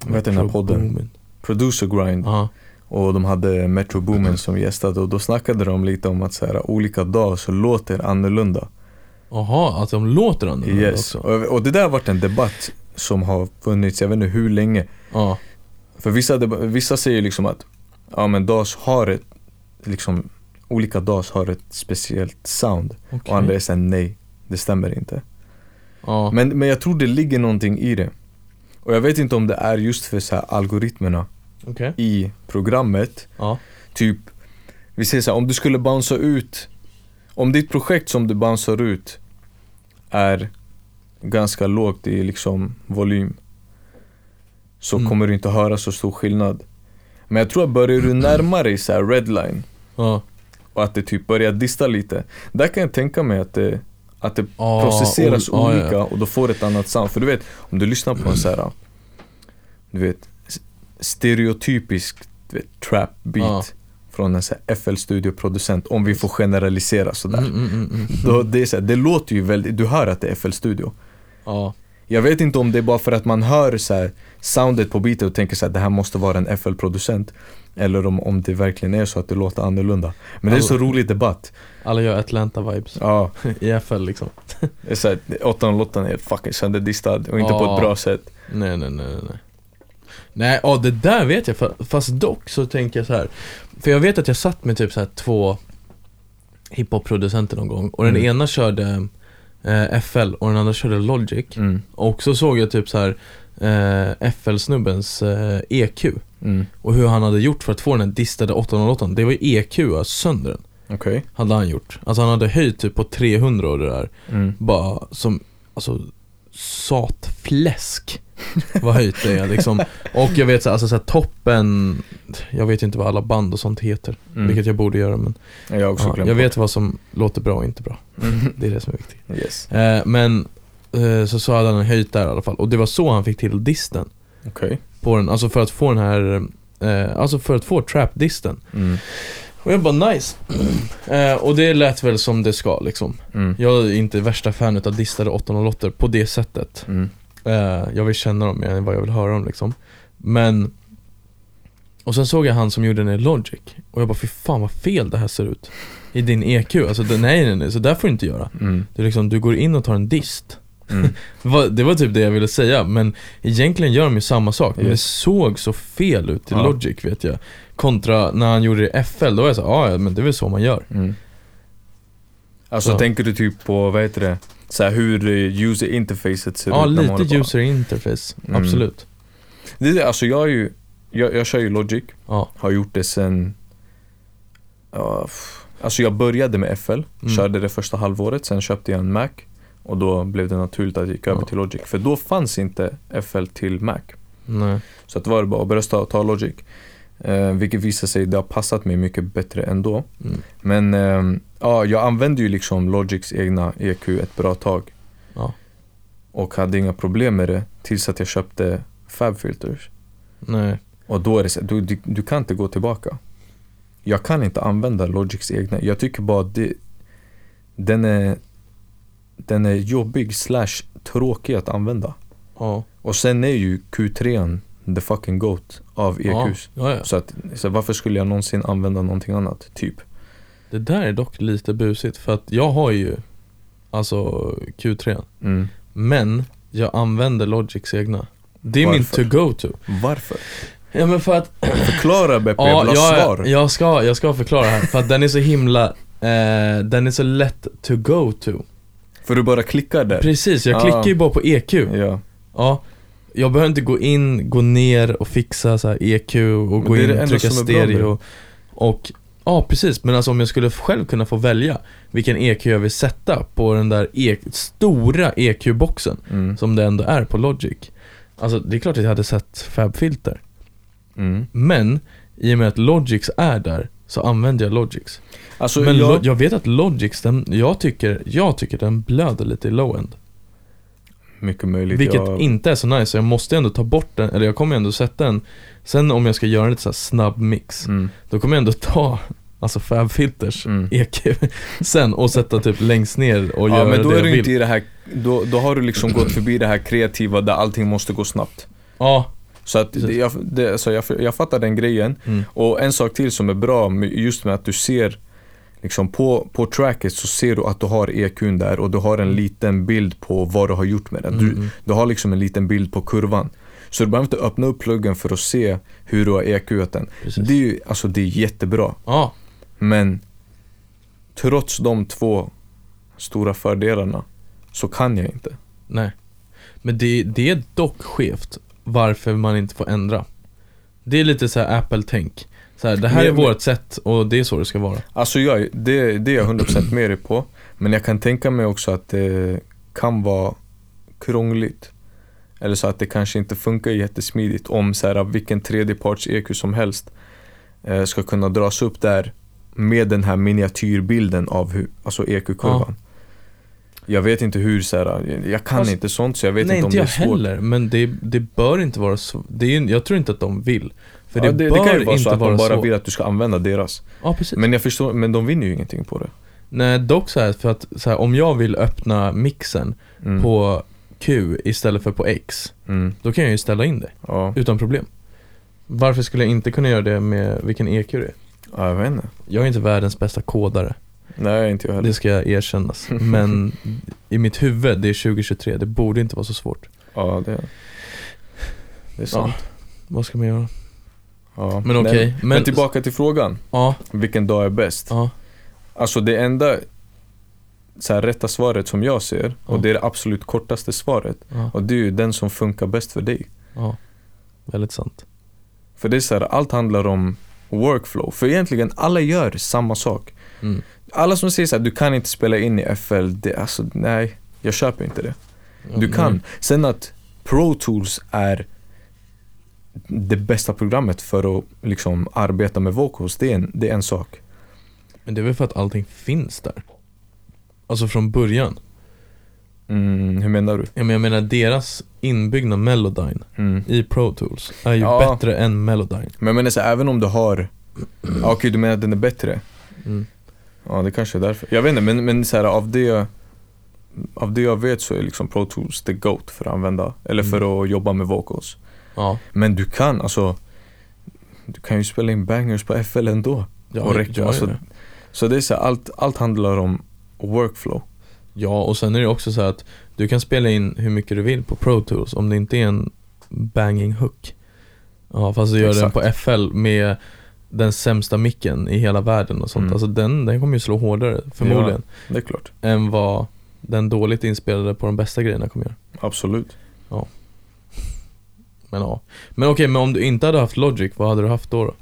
vad heter den här podden? Boomin. Producer Grind. Ja. Och de hade Metro Boomin som gästade och då snackade de lite om att så här, olika så låter annorlunda. Jaha, att de låter annorlunda Yes. också? Och, och det där har varit en debatt som har funnits, jag vet inte hur länge. Ja. För vissa, vissa säger liksom att ja men DAS har ett, liksom olika DAS har ett speciellt sound. Okej. Och andra är såhär nej, det stämmer inte. Ja. Men, men jag tror det ligger någonting i det. Och jag vet inte om det är just för så här algoritmerna Okej. i programmet. Ja. Typ, vi säger så här, om du skulle bouncea ut Om ditt projekt som du bouncear ut är ganska lågt i liksom volym Så Mm. kommer du inte höra så stor skillnad Men jag tror att börjar du närma dig så här redline Ja. och att det typ börjar dista lite Där kan jag tänka mig att det, att det Ja, processeras ol- olika ja. och då får ett annat sound För du vet, om du lyssnar på en så här Du vet, stereotypisk du vet, trap beat Ja. Från en så här FL-studioproducent, om vi får generalisera sådär Mm, mm, mm, mm. då, det, är så här, det låter ju väldigt, du hör att det är FL-studio Ja. Jag vet inte om det är bara för att man hör så här, soundet på beatet och tänker så här, det här måste vara en FL-producent Eller om, om det verkligen är så att det låter annorlunda Men det är så rolig debatt Alla gör Atlanta-vibes. Ja, I FL liksom. det är såhär, 808 är helt fucking sönderdistad och inte på Ja. ett bra sätt Nej, nej, nej, nej, nej. Ja det där vet jag, fa- fast dock så tänker jag så här. För jag vet att jag satt med typ så här två hiphop-producenter någon gång och den Mm. ena körde eh, FL och den andra körde Logic. mm. Och så såg jag typ så här eh, FL-snubbens eh, EQ Mm. och hur han hade gjort för att få den här distade 808 Det var ju EQ sönder den, Okej hade han gjort. Alltså han hade höjt typ på 300 och det där. mm. Bara som, alltså satfläsk vad höjt det är liksom. Och jag vet så, alltså, så här, toppen, jag vet inte vad alla band och sånt heter, Mm. vilket jag borde göra men Jag också ja, jag vet vad som låter bra och inte bra. Mm. Det är det som är viktigt. Yes, Eh, men eh, så, hade han höjt där i alla fall och det var så han fick till disten okej på den, alltså för att få den här, eh, alltså för att få trap-disten. mm. Och jag bara nice. eh, och det lät väl som det ska liksom. Mm. Jag är inte värsta fan av distade 808 på det sättet. Mm. Eh, jag vill känna dem mer än vad jag vill höra dem liksom. Men Och sen såg jag han som gjorde den i Logic Och jag bara fy fan vad fel det här ser ut I din EQ, alltså nej nej nej, så där får du inte göra Mm. Är liksom, du går in och tar en dist Mm. det var, typ det jag ville säga, men egentligen gör de ju samma sak Men det såg så fel ut i Ja. Logic vet jag Kontra när han gjorde det i FL, då var jag så "Ah, ja men det är väl så man gör Mm. Alltså Så. tänker du typ på, vad heter det? Så här, hur eh, user interfacet ser Ja, ut håller lite user interface, Mm. absolut Det det, alltså jag är ju, jag, jag kör ju Logic, Ja, har gjort det sen ja, f- Alltså jag började med FL, Mm. körde det första halvåret, sen köpte jag en Mac Och då blev det naturligt att jag gick över Ja. till Logic, för då fanns inte FL till Mac nej Så att det var bara att börja ta, ta Logic eh, Vilket visar sig, det har passat mig mycket bättre ändå mm. Men ehm, ja, jag använde ju liksom Logics egna EQ ett bra tag. Ja. Och hade inga problem med det tills att jag köpte Fab Filters. Nej, Och då är det så, du, du, du kan inte gå tillbaka. Jag kan inte använda Logics egna, jag tycker bara det Den är Den är jobbig slash tråkig att använda. Ja. Och sen är ju Q3 the fucking GOAT av EQs ja, ja. Så att, så varför skulle jag någonsin använda någonting annat? Typ Det där är dock lite busigt för att jag har ju Alltså Q3 mm. Men jag använder Logics egna. Det är Varför? min to-go-to Varför? Ja men för att Förklara Beppe, jag vill ha jag, svar. jag, ska, jag ska förklara här för att den är så himla eh, Den är så lätt to go to. För du bara klickar där. Precis, jag Ah. klickar ju bara på EQ Ja, Ja Jag behöver inte gå in, gå ner och fixa så EQ och Men gå in och trycka stereo Och Ja precis, men alltså om jag skulle själv kunna få välja vilken EQ jag vill sätta på den där e stora EQ-boxen mm. som det ändå är på Logic. Alltså det är klart att jag hade sett Fab-filter. Mm. Men i och med att Logics är där så använder jag Logics. Alltså Men jag, Lo- jag vet att Logics, den, jag, tycker, jag tycker den blöder lite i low-end mycket möjligt. Vilket jag, inte är så nice, så jag måste ändå ta bort den, eller jag kommer ändå sätta den. Sen om jag ska göra en lite så här snabb mix mm. Då kommer jag ändå ta Alltså Fab Filters Mm. EQ sen och sätta typ längst ner och Ja göra men då det är du inte i det här, då, då har du liksom gått förbi det här kreativa där allting måste gå snabbt. Ja, Så att det, jag, det, så jag, jag fattar den grejen. Mm. Och en sak till som är bra just med att du ser Liksom på, på tracket så ser du att du har EQn där och du har en liten bild på vad du har gjort med den. Mm, Du, mm. du har liksom en liten bild på kurvan. Så du behöver inte öppna upp pluggen för att se hur du har EQat den. Precis. Det är ju, alltså det är jättebra. Ja, Men trots de två stora fördelarna så kan jag inte. nej. Men det, det är dock skevt varför man inte får ändra. Det är lite så här Apple-tänk. Så här, det här Men- är vårt sätt och det är så det ska vara. Alltså jag, det, det är jag 100% med dig på. Men jag kan tänka mig också att det kan vara krångligt. Eller så att det kanske inte funkar jättesmidigt om så här, vilken tredjeparts EQ som helst eh, ska kunna dras upp där med den här miniatyrbilden av hur, alltså EQ-kurvan. Jag vet inte hur så här, jag- jag kan Fast- inte sånt så jag vet nej, inte om inte det jag är svårt. heller, men det, det bör inte vara så. Det är, jag tror inte att de vill. För det, ja, det, det kan ju vara så att vara de bara så. vill att du ska använda deras. Ja, precis. Men jag förstår, men de vinner ju ingenting på det. Nej, dock så här, för att så här, om jag vill öppna mixen Mm. på Q istället för på X, Mm. då kan jag ju ställa in det Ja. utan problem. Varför skulle jag inte kunna göra det med vilken EQ det är? ja, jag vet inte. Jag är inte världens bästa kodare, Nej, inte jag heller. det ska jag erkännas. Men i mitt huvud, det är 2023, det borde inte vara så svårt. Ja, det, det är sant. Vad ska man göra? Ja. Men okej, men, men- tillbaka till frågan. Ja, Vilken dag är bäst? ja, Alltså det enda så här, rätta svaret som jag ser, och det är det absolut kortaste svaret, och det är ju den som funkar bäst för dig. ja. Väldigt sant. För det är så här, allt handlar om workflow. För egentligen, alla gör samma sak. Mm. Alla som säger så här, du kan inte spela in i FL, det, alltså nej, jag köper inte det. Du kan. Sen att Pro Tools är det bästa programmet för att liksom arbeta med vocals, det är en, det är en sak. Men det är väl för att allting finns där? Alltså från början. Mm, hur menar du? Ja, men jag menar deras inbyggda Melodyne Mm. i Pro Tools är ju Ja. bättre än Melodyne. Men jag menar så även om du har, ja, okej du menar att den är bättre? Mm. Ja det kanske är därför. Jag vet inte men, men så här, av det av det jag vet så är liksom Pro Tools the GOAT för att använda, eller för att jobba med vocals. Ja, Men du kan alltså, du kan ju spela in bangers på FL ändå. ja, och räcker, ja, alltså, ja. Så det är så här, allt, allt handlar om workflow. ja, och sen är det också så att du kan spela in hur mycket du vill på Pro Tools om det inte är en banging hook. Ja, fast du gör Exakt. den på FL med den sämsta micken i hela världen och sånt. Mm. Alltså den, den kommer ju slå hårdare, förmodligen, Det är klart. än vad den dåligt inspelade på de bästa grejerna kommer göra. Absolut. Men ja. Men okej, men om du inte hade haft Logic, vad hade du haft då? då?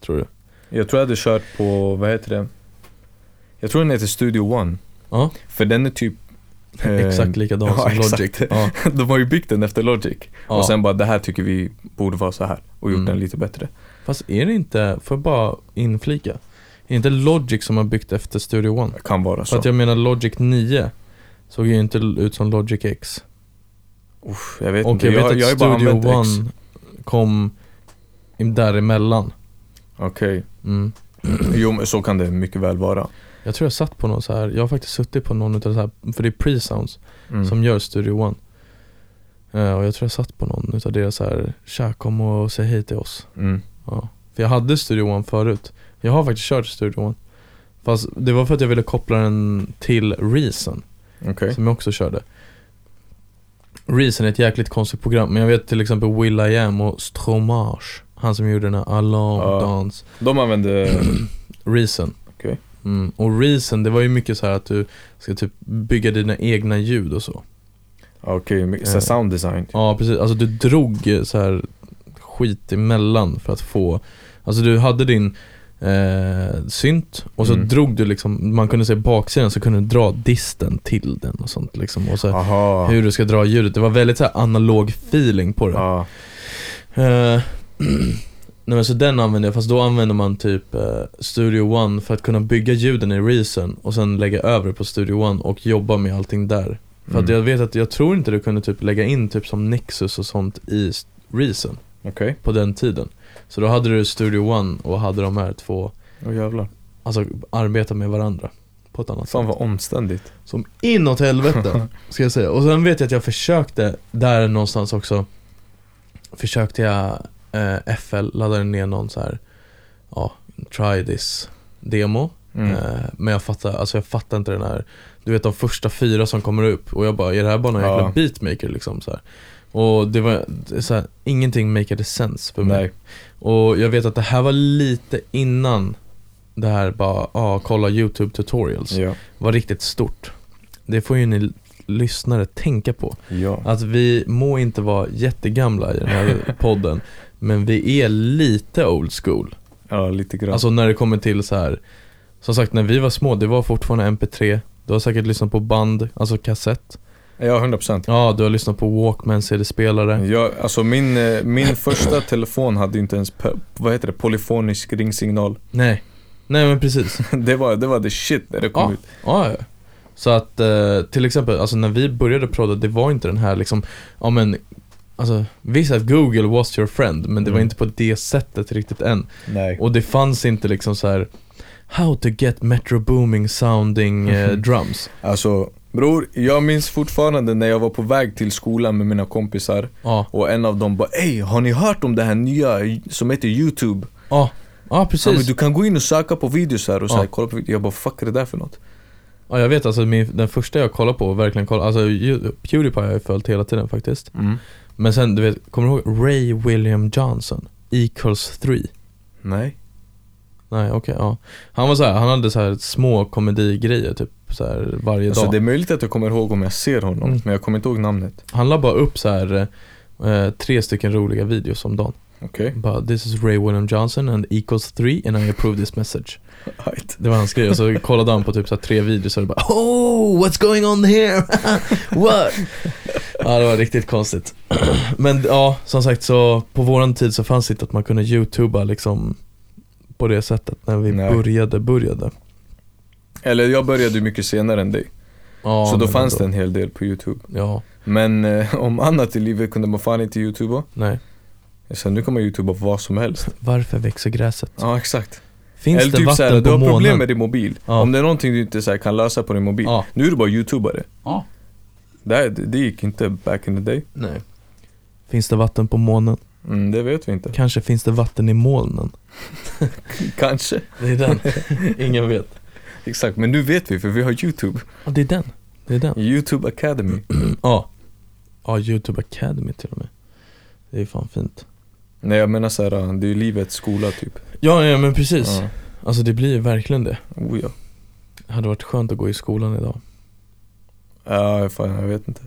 Tror du? Jag tror jag hade kört på, vad heter det? Jag tror den heter Studio One. Ja, För den är typ eh, exakt likadan ja, som exakt. Logic. Ja, De har ju byggt den efter Logic. ja. Och sen bara, det här tycker vi borde vara så här och gjort Mm. den lite bättre. Fast är det inte, får jag bara inflika? Är det inte Logic som har byggt efter Studio One? Det kan vara För så. att jag menar Logic 9 såg ju inte ut som Logic X. Uff, jag vet Och inte, jag vet jag, jag att bara Studio använt One X. kom däremellan. Okej. Mm. Jo men så kan det mycket väl vara. Jag tror jag satt på någon så här. jag har faktiskt suttit på någon utav så här, för det är Pre-Sounds Mm. som gör Studio One. Eh, och jag tror jag satt på någon utav deras så här, tja kom och säg hej till oss. Mm. Ja. För jag hade Studio One förut. Jag har faktiskt kört Studio One. Fast det var för att jag ville koppla den till Reason, Okej. som jag också körde. Reason är ett jäkligt konstigt program, men jag vet till exempel Will I Am och Stromage. Han som gjorde den här Alarm Ja. Dance. De använder, Reason. Okej. Mm. Och Reason, det var ju mycket så här att du ska typ bygga dina egna ljud och så. okej, okay, Eh. sound design. Ja precis, alltså du drog så här skit emellan för att få Alltså du hade din eh, synt och så Mm. drog du liksom, man kunde se baksidan så kunde du dra disten till den och sånt liksom och så Aha. hur du ska dra ljudet, det var väldigt så analog feeling på det Ja. Eh, Nej men så den använde jag, fast då använder man typ eh, Studio One för att kunna bygga ljuden i Reason och sen lägga över på Studio One och jobba med allting där För att Mm. jag vet att, jag tror inte du kunde typ lägga in typ som Nexus och sånt i Reason Okej. på den tiden Så då hade du Studio One och hade de här två, Åh jävlar. alltså arbeta med varandra på ett annat Fan vad omständigt. Som inåt helvete, ska jag säga. Och sen vet jag att jag försökte, där någonstans också Försökte jag eh, FL, laddade ner någon så här Ja, try this demo Mm. eh, Men jag fattar, alltså jag fattar inte den här Du vet de första fyra som kommer upp och jag bara, är det här bara någon Ja. jäkla beatmaker liksom så här. Och det var så här, ingenting makade sense för mig. Nej. Och jag vet att det här var lite innan det här bara, ja, kolla YouTube tutorials. Ja. Var riktigt stort. Det får ju ni lyssnare tänka på. Ja. Att vi må inte vara jättegamla i den här podden, men vi är lite old school. ja, lite grann. Alltså när det kommer till så här. Som sagt när vi var små, det var fortfarande MP3 Du har säkert lyssnat på band, alltså kassett ja, 100%. Ja, du har lyssnat på Walkman CD-spelare Ja, alltså min, eh, min första telefon hade inte ens, vad heter det, polyfonisk ringsignal. Nej, nej men precis Det var, det var the shit när det kom Ja. ut. Ja, ja. Så att eh, till exempel, alltså när vi började prodda, det var inte den här liksom, ja men Alltså, visst att Google was your friend, men det var Mm. inte på det sättet riktigt än. Nej. Och det fanns inte liksom så här How to get metro booming sounding eh, drums. Alltså, bror, jag minns fortfarande när jag var på väg till skolan med mina kompisar Ja, och en av dem bara Ey, har ni hört om det här nya som heter youtube? ja, ja Ja, men precis. du kan gå in och söka på videos här och så här, kolla på videos. Jag bara, fuck är det där för något? Ja, jag vet alltså, min, den första jag kollade på, verkligen kollade, alltså Pewdiepie har jag följt hela tiden faktiskt. Mm. Men sen, du vet, kommer du ihåg Ray William Johnson? Equals 3. Nej. Nej, okej, ja. Han var så här, han hade så här små komedigrejer typ så här varje Alltså dag. det är möjligt att jag kommer ihåg om jag ser honom, Mm. men jag kommer inte ihåg namnet. Han la bara upp så här eh, tre stycken roliga videos om dagen. Okej? Bara, this is Ray William Johnson and equals 3 and I approve this message. Right. Det var hans grej och så kollade han på typ så tre videos och bara Oh, what's going on here? What? Ja, det var riktigt konstigt. Men ja, som sagt så på våran tid så fanns det inte att man kunde youtuba liksom på det sättet när vi Nej. började, började. Eller jag började mycket senare än dig, Ja, så då fanns ändå. det en hel del på youtube. Ja, Men eh, om annat i livet kunde man fan inte youtuba. nej. Så nu kan man youtuba vad som helst. Varför växer gräset? Ja exakt. Finns Eller det typ vatten såhär, du har problem månen? med din mobil. Ja. Om det är någonting du inte så här, kan lösa på din mobil. Ja. Nu är du bara youtubare. Ja. Det, här, det, det gick inte back in the day. Nej. Finns det vatten på månen? Mm, det vet vi inte. Kanske finns det vatten i molnen? Kanske. Det är den. Ingen vet. Exakt, men nu vet vi för vi har youtube. Ja, det är den. Det är den. Youtube Academy. Ja. Ja, YouTube Academy till och med. Det är fan fint. Nej jag menar såhär, det är ju livets skola typ. Ja, ja men precis. Ja. Alltså det blir ju verkligen det. Oh, ja. Det hade varit skönt att gå i skolan idag. Ja, fan jag vet inte.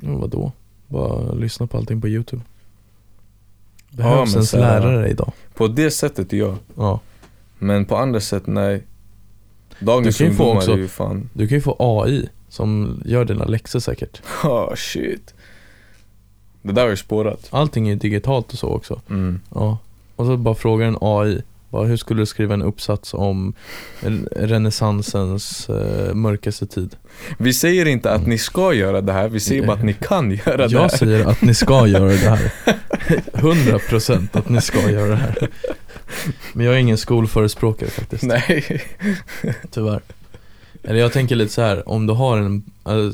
Ja, vadå? Bara lyssna på allting på YouTube. Ja, Behövs men ens här- lärare idag? På det sättet ja. Ja. Men på andra sätt nej. Dagens Du kan ungdomar också- är ju fan, Du kan ju få AI som gör dina läxor säkert. oh shit. Det där har ju spårat. Allting är digitalt och så också. Mm. Ja. Och så bara frågar en AI. Bara, hur skulle du skriva en uppsats om re- renässansens eh, mörkaste tid? Vi säger inte att ni ska göra det här, vi säger bara att ni kan göra det här. Jag säger att ni ska göra det här. 100% att ni ska göra det här. Men jag är ingen skolförespråkare faktiskt. Nej. Tyvärr. Eller jag tänker lite så här, om du har en,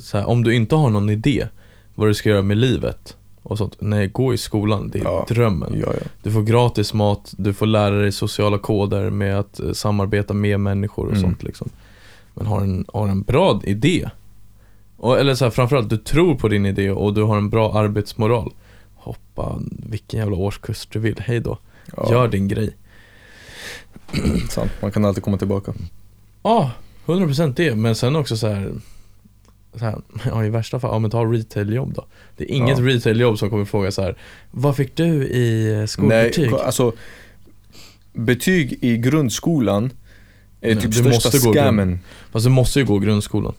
så här, om du inte har någon idé vad du ska göra med livet och sånt. Nej, gå i skolan, det är Ja. drömmen. Ja, ja. Du får gratis mat, du får lära dig sociala koder med att eh, samarbeta med människor och Mm. sånt liksom. Men har en, har en bra idé, och, eller så här, framförallt du tror på din idé och du har en bra arbetsmoral. Hoppa vilken jävla årskurs du vill, hej då. Gör din grej. Sant, man kan alltid komma tillbaka. Ja, 100% det, men sen också så här, så här ja i värsta fall, ja men ta retailjobb då. Det är inget Ja. retailjobb som kommer fråga så här, vad fick du i eh, skolbetyg? Nej, alltså Betyg i grundskolan är Nej, typ du måste största gå scammen. Fast du måste ju gå grundskolan,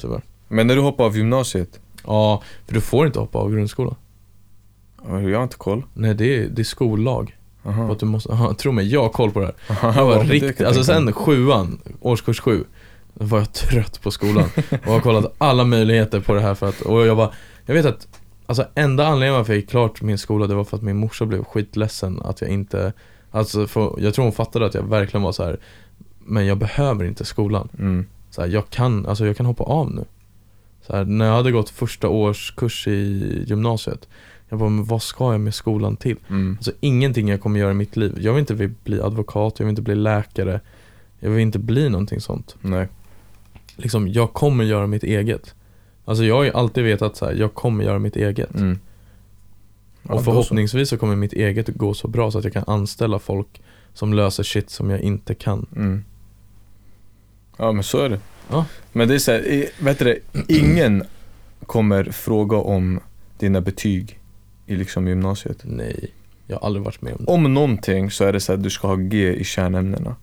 tyvärr. Men när du hoppar av gymnasiet, Ja, för du får inte hoppa av grundskolan. Ja, jag har inte koll. Nej, det är, det är skollag. Aha. att du måste, aha, tro mig, jag har koll på det här. Aha, Jag var riktigt, alltså sen sjuan, årskurs sju, var jag trött på skolan. Och har kollat alla möjligheter på det här för att, och jag var, jag vet att, alltså enda anledningen varför jag gick klart min skola, det var för att min morsa blev skitledsen att jag inte, alltså för, jag tror hon fattade att jag verkligen var så här. men jag behöver inte skolan. Mm. Så här, jag kan, alltså jag kan hoppa av nu. Så här, när jag hade gått första årskurs i gymnasiet, jag bara, men vad ska jag med skolan till? Mm. Alltså ingenting jag kommer göra i mitt liv. Jag vill inte bli advokat, jag vill inte bli läkare, jag vill inte bli någonting sånt. Nej. Liksom, jag kommer göra mitt eget. Alltså jag har ju alltid vetat så här, jag kommer göra mitt eget. Mm. Ja, och förhoppningsvis så kommer mitt eget gå så bra så att jag kan anställa folk som löser shit som jag inte kan. så. Mm. Ja men så är det. Ja. Men det är så här, i- vet du det, ingen kommer fråga om dina betyg i liksom gymnasiet. Nej, jag har aldrig varit med om det. Om någonting så är det så att du ska ha G i kärnämnena.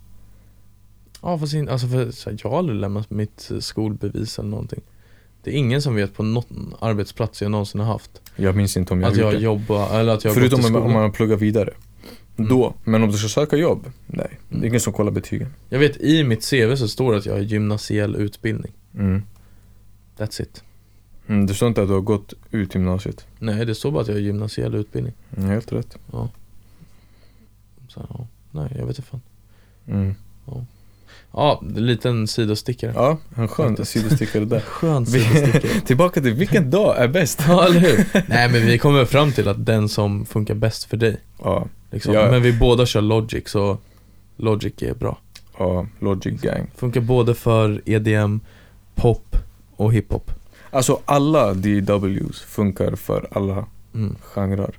Ja fast in, alltså för, så här, jag har aldrig lämnat mitt eh, skolbevis eller någonting. Det är ingen som vet på någon arbetsplats jag någonsin har haft Jag minns inte om jag Att har jag gjort det. jobbar, eller att jag Förutom om, om man har pluggat vidare. Mm. Då, men om du ska söka jobb? Nej, det Mm. är ingen som kollar betygen. Jag vet i mitt CV så står det att jag har gymnasiell utbildning. Mm. That's it. Mm, det står inte att du har gått ut gymnasiet. Nej det står bara att jag har gymnasiell utbildning. Mm, helt rätt. Så, ja. Nej jag vet inte fan. Mm. Ja, en liten sidostickare. Ja, en skön Faktiskt. sidostickare där. Skön sidostickare. Tillbaka till vilken dag är bäst? ja eller hur? Nej men vi kommer fram till att den som funkar bäst för dig. Ja, Liksom. Ja. Men vi båda kör Logic så Logic är bra. ja, Logic Gang. Funkar både för EDM, pop och hiphop. Alltså alla DWs funkar för alla Mm. genrer.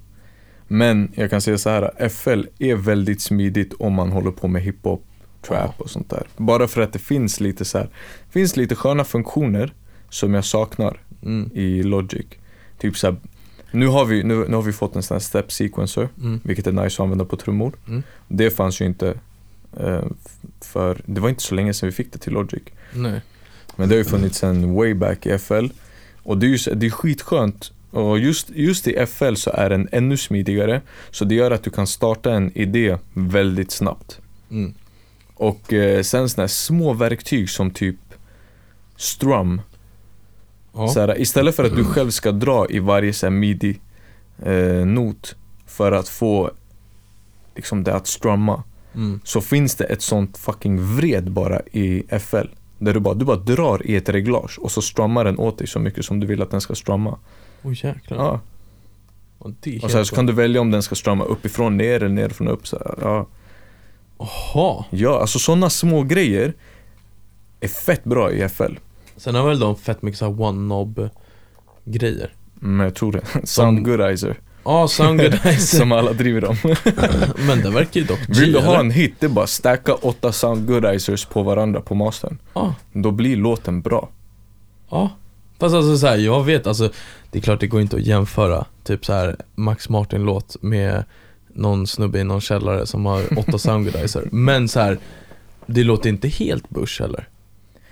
Men jag kan säga så här, FL är väldigt smidigt om man håller på med hiphop, trap och sånt där. Bara för att det finns lite så här, finns lite sköna funktioner som jag saknar Mm. i Logic. Typ så här, nu har vi, nu, nu har vi fått en sån här step sequencer, Mm. vilket är nice att använda på trummor. Mm. Det fanns ju inte eh, för, det var inte så länge sedan vi fick det till Logic. Nej. Men det har ju funnits sen way back i FL. Och det är ju det är skitskönt. Och just, just i FL så är den ännu smidigare. Så det gör att du kan starta en idé väldigt snabbt. Mm. Och eh, sen sådana här små verktyg som typ strum. Ja. Så här, istället för att du själv ska dra i varje så här midi eh, not för att få liksom det att strumma. Mm. Så finns det ett sånt fucking vred bara i FL. Där du bara, du bara drar i ett reglage och så strummar den åt dig så mycket som du vill att den ska strumma. Åh jäklar. Ja. Och Och så, här, så kan du välja om den ska strumma uppifrån ner eller nerifrån upp. Så här, ja. Jaha. ja, alltså sådana små grejer är fett bra i FL. Sen har väl de fett mycket såhär one knob grejer. Men jag tror det. Sound goodizer. Ja, Soundgoodizer. Som alla driver om. Men det verkar ju dock Vill du G, ha eller? en hit, det är bara stacka åtta sound goodizers på varandra på mastern. Ja. Då blir låten bra. Ja. Fast alltså så här, jag vet alltså Det är klart det går inte att jämföra typ så här Max Martin-låt med någon snubbe i någon källare som har åtta Soundgoodizer Men så här Det låter inte helt bush heller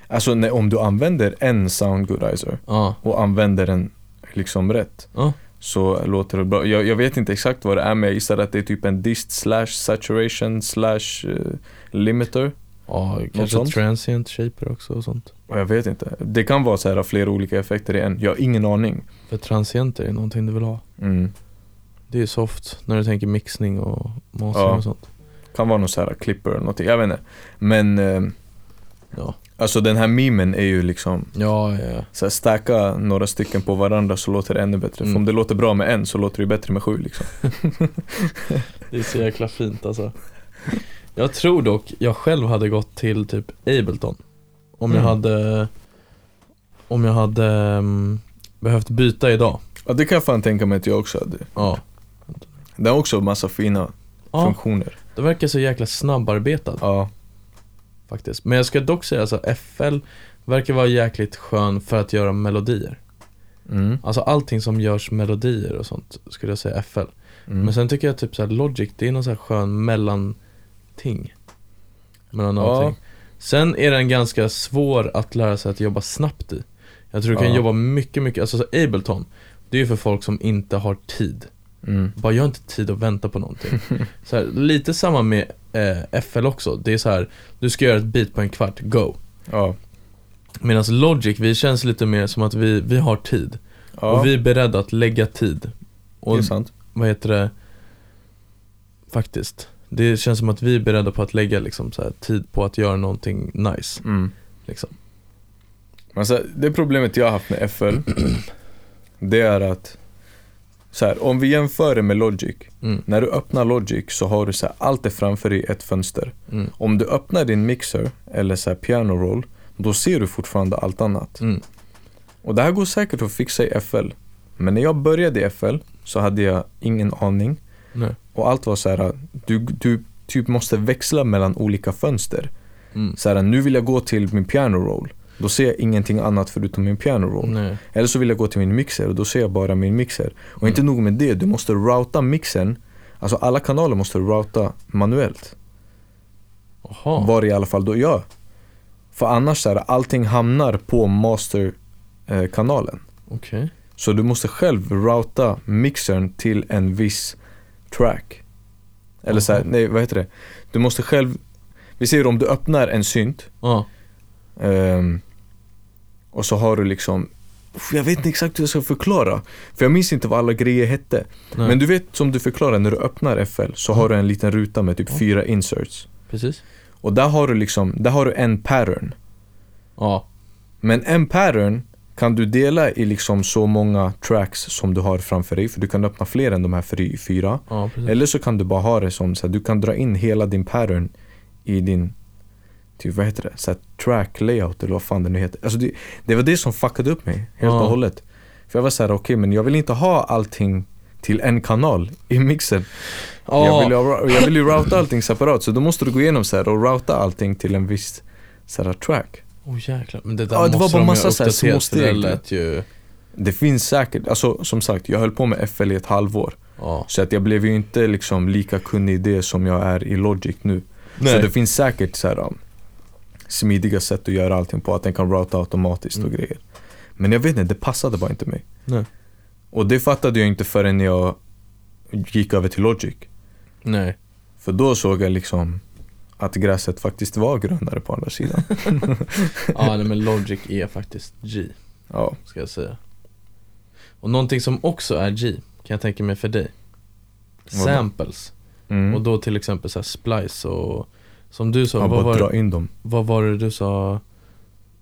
Alltså nej, om du använder en sound goodizer Ja, och använder den liksom rätt ja, så låter det bra. Jag, jag vet inte exakt vad det är men jag gissar att det är typ en dist slash saturation slash eh, limiter. ja kanske transient shaper också och sånt jag vet inte. Det kan vara så här flera olika effekter i en. Jag har ingen aning. För transienter är någonting du vill ha Mm. Det är soft när du tänker mixning och mastering Ja. och sånt Kan vara någon så här clipper eller någonting. Jag vet inte. Men eh, Ja, alltså den här memen är ju liksom ja, ja, ja. så här, stacka några stycken på varandra så låter det ännu bättre. Mm. För om det låter bra med en så låter det bättre med sju liksom. Det är så jäkla fint alltså Jag tror dock jag själv hade gått till typ Ableton Om jag Mm. hade Om jag hade mm, behövt byta idag Ja det kan jag fan tänka mig att jag också hade. Ja Den har också massa fina Ja, funktioner. det verkar så jäkla snabbarbetad Ja. faktiskt Men jag ska dock säga alltså FL verkar vara jäkligt skön för att göra melodier Mm. Alltså allting som görs melodier och sånt skulle jag säga FL Mm. Men sen tycker jag typ så här Logic, det är någon så här skön mellanting Mellan Ja. Sen är den ganska svår att lära sig att jobba snabbt i Jag tror du kan Ja. jobba mycket, mycket, alltså så Ableton Det är ju för folk som inte har tid Mm. Bara jag har inte tid att vänta på någonting så här, Lite samma med eh, FL också, det är så här Du ska göra ett beat på en kvart, go Ja. Medan Logic, vi känns lite mer som att vi, vi har tid ja. Och vi är beredda att lägga tid det Och är sant. vad heter det Faktiskt Det känns som att vi är beredda på att lägga liksom så här, tid på att göra någonting nice Mm. liksom. Men så här, det problemet jag har haft med FL, det är att så här, om vi jämför det med Logic. mm, När du öppnar Logic så har du så här, allt är framför dig i ett fönster. mm, Om du öppnar din mixer eller så här piano roll, då ser du fortfarande allt annat. mm, Och det här går säkert att fixa i FL. Men när jag började i FL så hade jag ingen aning. Nej. Och allt var så här, du, du typ måste växla mellan olika fönster. Mm. Så här, nu vill jag gå till min piano roll. Då ser jag ingenting annat förutom min piano roll. Nej. Eller så vill jag gå till min mixer och då ser jag bara min mixer. Och Mm. inte nog med det, du måste routa mixen. Alltså alla kanaler måste routa manuellt. Jaha. Var i alla fall då gör. För annars så här, allting hamnar på masterkanalen. Okej. Så du måste själv routa mixern till en viss track. Eller så här, Aha. nej vad heter det? Du måste själv, vi säger om du öppnar en synt Ja. ehm, och så har du liksom jag vet inte exakt hur jag ska förklara. För jag minns inte vad alla grejer hette. Nej. Men du vet som du förklarar när du öppnar FL så har du en liten ruta med typ fyra inserts. Precis. Och där har du liksom, där har du en pattern. Ja. Men en pattern kan du dela i liksom så många tracks som du har framför dig. För du kan öppna fler än de här fy- fyra. Ja. Eller så kan du bara ha det som så här, du kan dra in hela din pattern i din Typ vad heter det? Så här, track layout eller vad fan det nu heter. Alltså det, det var det som fuckade upp mig helt och hållet. För jag var såhär, okej men jag vill inte ha allting till en kanal i mixen. Ja. Jag, vill, ju- jag vill ju routa allting separat så då måste du gå igenom så här och routa allting till en viss så här, track. Oh jäklar, men det där Ja, det var måste bara de massa så här små det steg. lät ju... Det finns säkert, alltså som sagt jag höll på med FL i ett halvår. Ja. Så att jag blev ju inte liksom lika kunnig i det som jag är i Logic nu. Så Nej. det finns säkert så här, smidiga sätt att göra allting på, att den kan routa automatiskt och Mm. grejer. Men jag vet inte, det passade bara inte mig. Nej. Och det fattade jag inte förrän jag gick över till Logic. Nej. För då såg jag liksom att gräset faktiskt var grönare på andra sidan. Ja, nej, men Logic är faktiskt G, ja. ska jag säga. Och någonting som också är G, kan jag tänka mig för dig. Samples. Mm. Och då till exempel så här splice och Som du sa, ja, vad, bara var, dra in dem. vad var det du sa?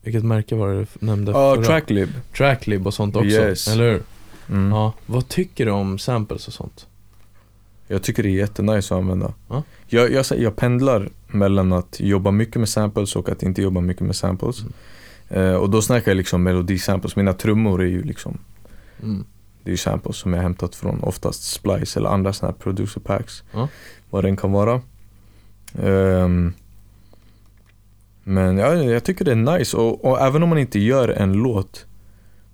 Vilket märke var det du nämnde? Ja, förra? tracklib. Tracklib och sånt också, Yes. eller hur? Mm. Ja, vad tycker du om samples och sånt? Jag tycker det är jättenice att använda. Ja. Jag, jag, jag pendlar mellan att jobba mycket med samples och att inte jobba mycket med samples. Mm. Eh, och då snackar jag liksom melodisamples. Mina trummor är ju liksom Mm. Det är ju samples som jag har hämtat från oftast Splice eller andra sådana här producer packs. Ja. Vad den kan vara. Ehm, men ja, jag tycker det är nice och, och även om man inte gör en låt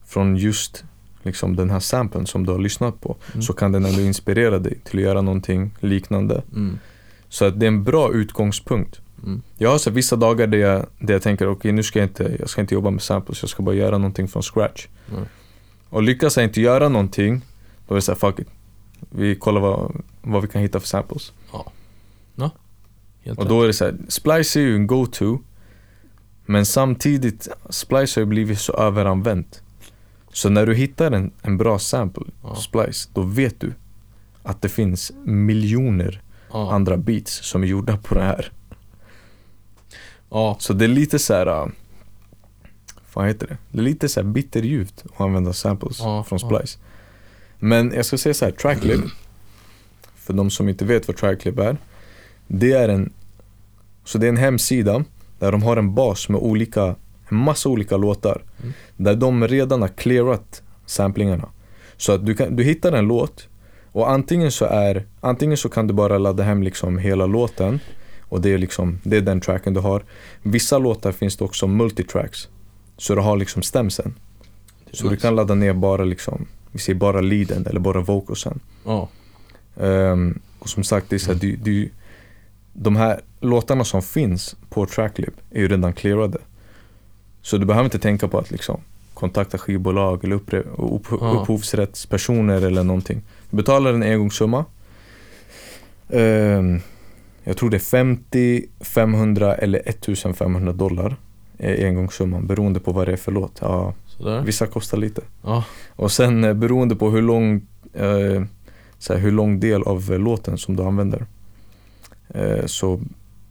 från just liksom den här samplen som du har lyssnat på Mm. så kan den ändå inspirera dig till att göra någonting liknande. Mm. Så att det är en bra utgångspunkt. Mm. Jag har så vissa dagar där jag, där jag tänker okej nu ska jag inte, jag ska inte jobba med samples, jag ska bara göra någonting från scratch. Och lyckas jag inte göra någonting, då är det såhär fuck it. Vi kollar vad, vad vi kan hitta för samples. Helt Och då är det så här, Splice är ju en go-to. Men samtidigt, Splice har ju blivit så överanvänt. Så när du hittar en, en bra sample, Ja. Splice, då vet du att det finns miljoner ja. andra beats som är gjorda på det här. ja, Så det är lite så här. äh, Vad heter det? Det är lite så här bitterljuvt att använda samples Ja, från. Splice. Men jag ska säga så här, Tracklib. för de som inte vet vad Tracklib är. Det är en Så det är en hemsida där de har en bas med olika En massa olika låtar. Mm. Där de redan har clearat samplingarna. Så att du, kan, du hittar en låt och antingen så är Antingen så kan du bara ladda hem liksom hela låten och det är liksom, det är den tracken du har. Vissa låtar finns det också multitracks. Så du har liksom stämsen. Så du nice. kan ladda ner bara liksom, vi säger bara leaden eller bara vocalsen. Ja, Ehm, och som sagt, det är så här, du, du, de här låtarna som finns på Tracklib är ju redan clearade. Så du behöver inte tänka på att liksom kontakta skivbolag eller uppre, upp, Ja. upphovsrättspersoner eller någonting. Du betalar en engångssumma. Ehm, jag tror det är 50, 500 eller 1500 dollar är engångssumman beroende på vad det är för låt. Ja, sådär. vissa kostar lite. Ja, Och sen eh, beroende på hur lång, eh, så här, hur lång del av eh, låten som du använder så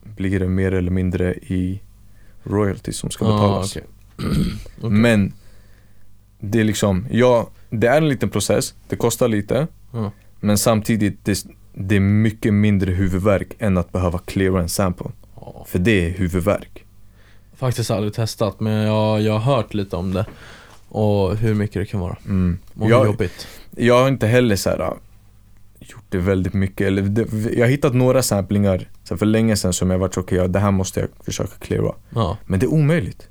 blir det mer eller mindre i royalties som ska Ja, betalas. okej. Okej. Men det är liksom, ja, det är en liten process, det kostar lite Ja. men samtidigt det, det är mycket mindre huvudvärk än att behöva cleara en sample. Ja. För det är huvudvärk. Faktiskt aldrig testat men jag, jag har hört lite om det Och hur mycket det kan vara. Mm. Och hur Jag, jobbigt. jag har inte heller så här, gjort det väldigt mycket, eller det, jag har hittat några samplingar så här, för länge sedan som jag varit okej, ja, det här måste jag försöka cleara. Ja. Men det är omöjligt.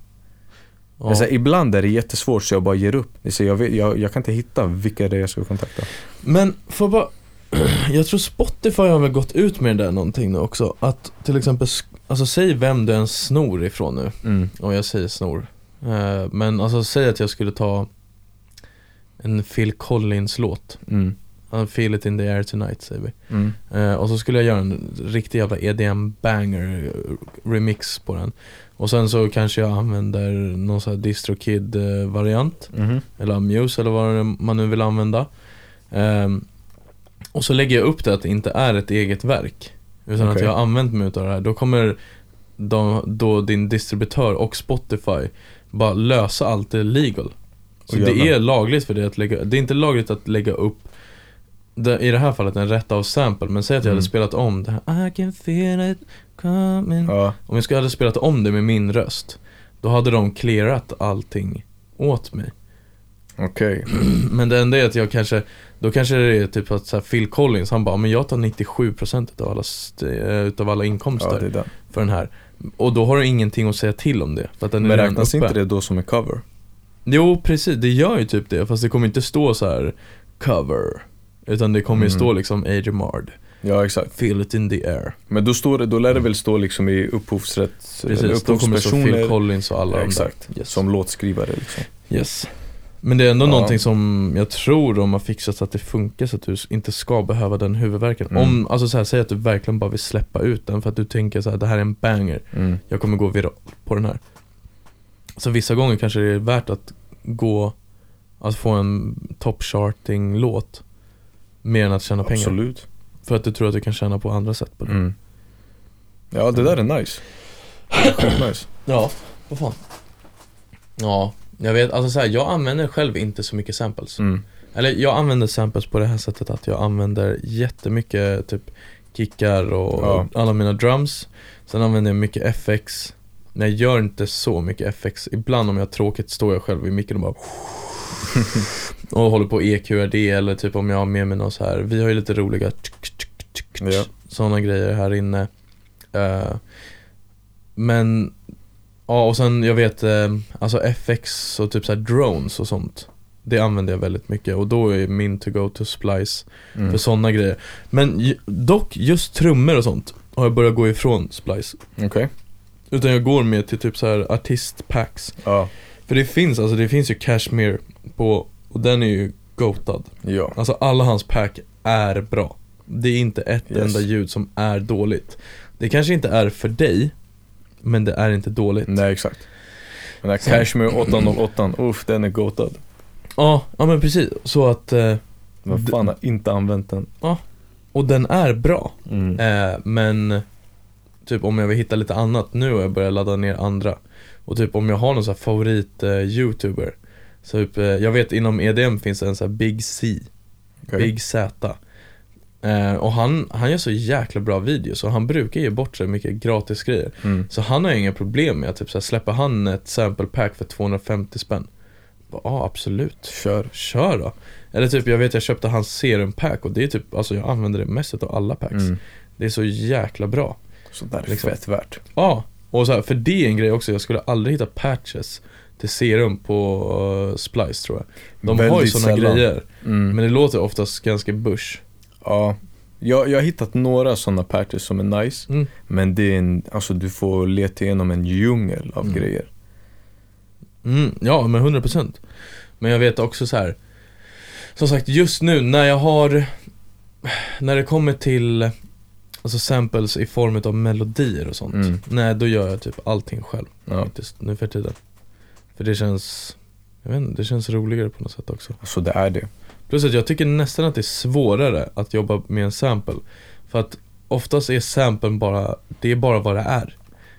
ja. Alltså, ibland är det jättesvårt så jag bara ger upp. Så jag, vet, jag, jag kan inte hitta vilka det är jag ska kontakta. Men får jag bara Jag tror Spotify har väl gått ut med det där någonting nu också Att till exempel, alltså säg vem du än snor ifrån nu Mm. Och jag säger snor Eh, Men alltså säg att jag skulle ta En Phil Collins låt Mm. Uh, Feel it in the air tonight säger vi Mm. Eh, Och så skulle jag göra en riktig jävla EDM banger eh, remix på den Och sen så kanske jag använder någon sån här DistroKid eh, variant Mhm. eller Muse eller vad man nu vill använda. Ehm, och så lägger jag upp det att det inte är ett eget verk. Utan att Okej. jag har använt mig utav det här. Då kommer de, då din distributör och Spotify bara lösa allt det legal. Så det är lagligt för det att lägga, det är inte lagligt att lägga upp det, i det här fallet en rätt av sample, men säg att jag Mm. hade spelat om det här I can feel it coming Ja. Om jag skulle hade spelat om det med min röst Då hade de clearat allting åt mig Okej. men det enda är att jag kanske, då kanske det är typ att så här, Phil Collins, han bara, men jag tar 97% utav alla, eh, utav alla inkomster Ja, den. för den här. Och då har du ingenting att säga till om det. För att den Men räknas uppe. inte det då som en cover? Jo, precis, det gör ju typ det, fast det kommer inte stå så här cover. Utan det kommer ju Mm. stå liksom Adrian Ja, exakt. feel it in the air. Men då, står det, då lär det väl stå liksom i upphovsrätt, Precis, då kommer det stå Phil Collins och alla ja, exakt, Yes. som låtskrivare liksom. Yes. Men det är ändå Ja. någonting som jag tror de har fixat så att det funkar så att du inte ska behöva den huvudvärken. Mm. Om, alltså så här, säg att du verkligen bara vill släppa ut den för att du tänker så här, det här är en banger. Mm. Jag kommer gå viral på den här. Så vissa gånger kanske det är värt att gå, att få en top charting låt Mer än att tjäna pengar. Absolut. För att du tror att du kan tjäna på andra sätt på det. Mm. Ja, det där är nice. Det är skitnice. Ja, vad fan. Ja, jag vet, alltså så här, jag använder själv inte så mycket samples. Mm. Eller jag använder samples på det här sättet att jag använder jättemycket typ kickar och Ja. alla mina drums. Sen använder jag mycket FX. Men jag gör inte så mycket FX. Ibland om jag har tråkigt står jag själv i micken och bara och håller på EQRD eller typ om jag har med mig någon så här. Vi har ju lite roliga Ja. sådana grejer här inne. Eh, men Ja och sen jag vet eh, alltså FX och typ så här drones och sånt. Det använder jag väldigt mycket och då är min to go to splice Mm. för sådana grejer. Men dock just trummor och sånt har jag börjat gå ifrån splice. Okej. Utan jag går mer till typ så här artistpacks. Ja. För det finns, alltså det finns ju Cashmere på, och den är ju gotad. Ja. Alltså alla hans pack är bra. Det är inte ett Yes. enda ljud som är dåligt. Det kanske inte är för dig, men det är inte dåligt. Nej, exakt. Den där Cashmere 808, uff den är gotad. Ja, ja men precis. Så att, eh, D- fan har inte använt den. och den är bra. Mm. Eh, men typ om jag vill hitta lite annat, nu har jag börjat ladda ner andra. Och typ om jag har någon här favorit eh, youtuber. Så typ, eh, jag vet inom EDM finns det en här Big C, Okej. Big Z. Eh, och han, han gör så jäkla bra videos och han brukar ge bort så mycket gratis grejer. Mm. Så han har inga problem med att typ så här, släpper han ett sample pack för 250 spänn. Ja, ah, absolut. Kör. Kör då. Eller typ, jag vet jag köpte hans serum pack och det är typ, alltså jag använder det mest av alla packs. Mm. Det är så jäkla bra. Så där är Liksom. fett värt. Ja, och så här, för det är en grej också, jag skulle aldrig hitta patches till serum på uh, Splice tror jag. De har ju Väldigt sådana sällan. grejer, Mm. men det låter oftast ganska bush. Ja. Jag, jag har hittat några sådana patches som är nice. Mm. Men det är en, alltså du får leta igenom en djungel av Mm. grejer. Mm, ja, men 100% Men jag vet också så här. Som sagt, just nu när jag har När det kommer till Alltså samples i form av melodier och sånt Mm. Nej, då gör jag typ allting själv Ja. faktiskt, nu för tiden För det känns Jag vet inte, det känns roligare på något sätt också Så det är det. Plus att jag tycker nästan att det är svårare att jobba med en sample För att oftast är samplen bara, det är bara vad det är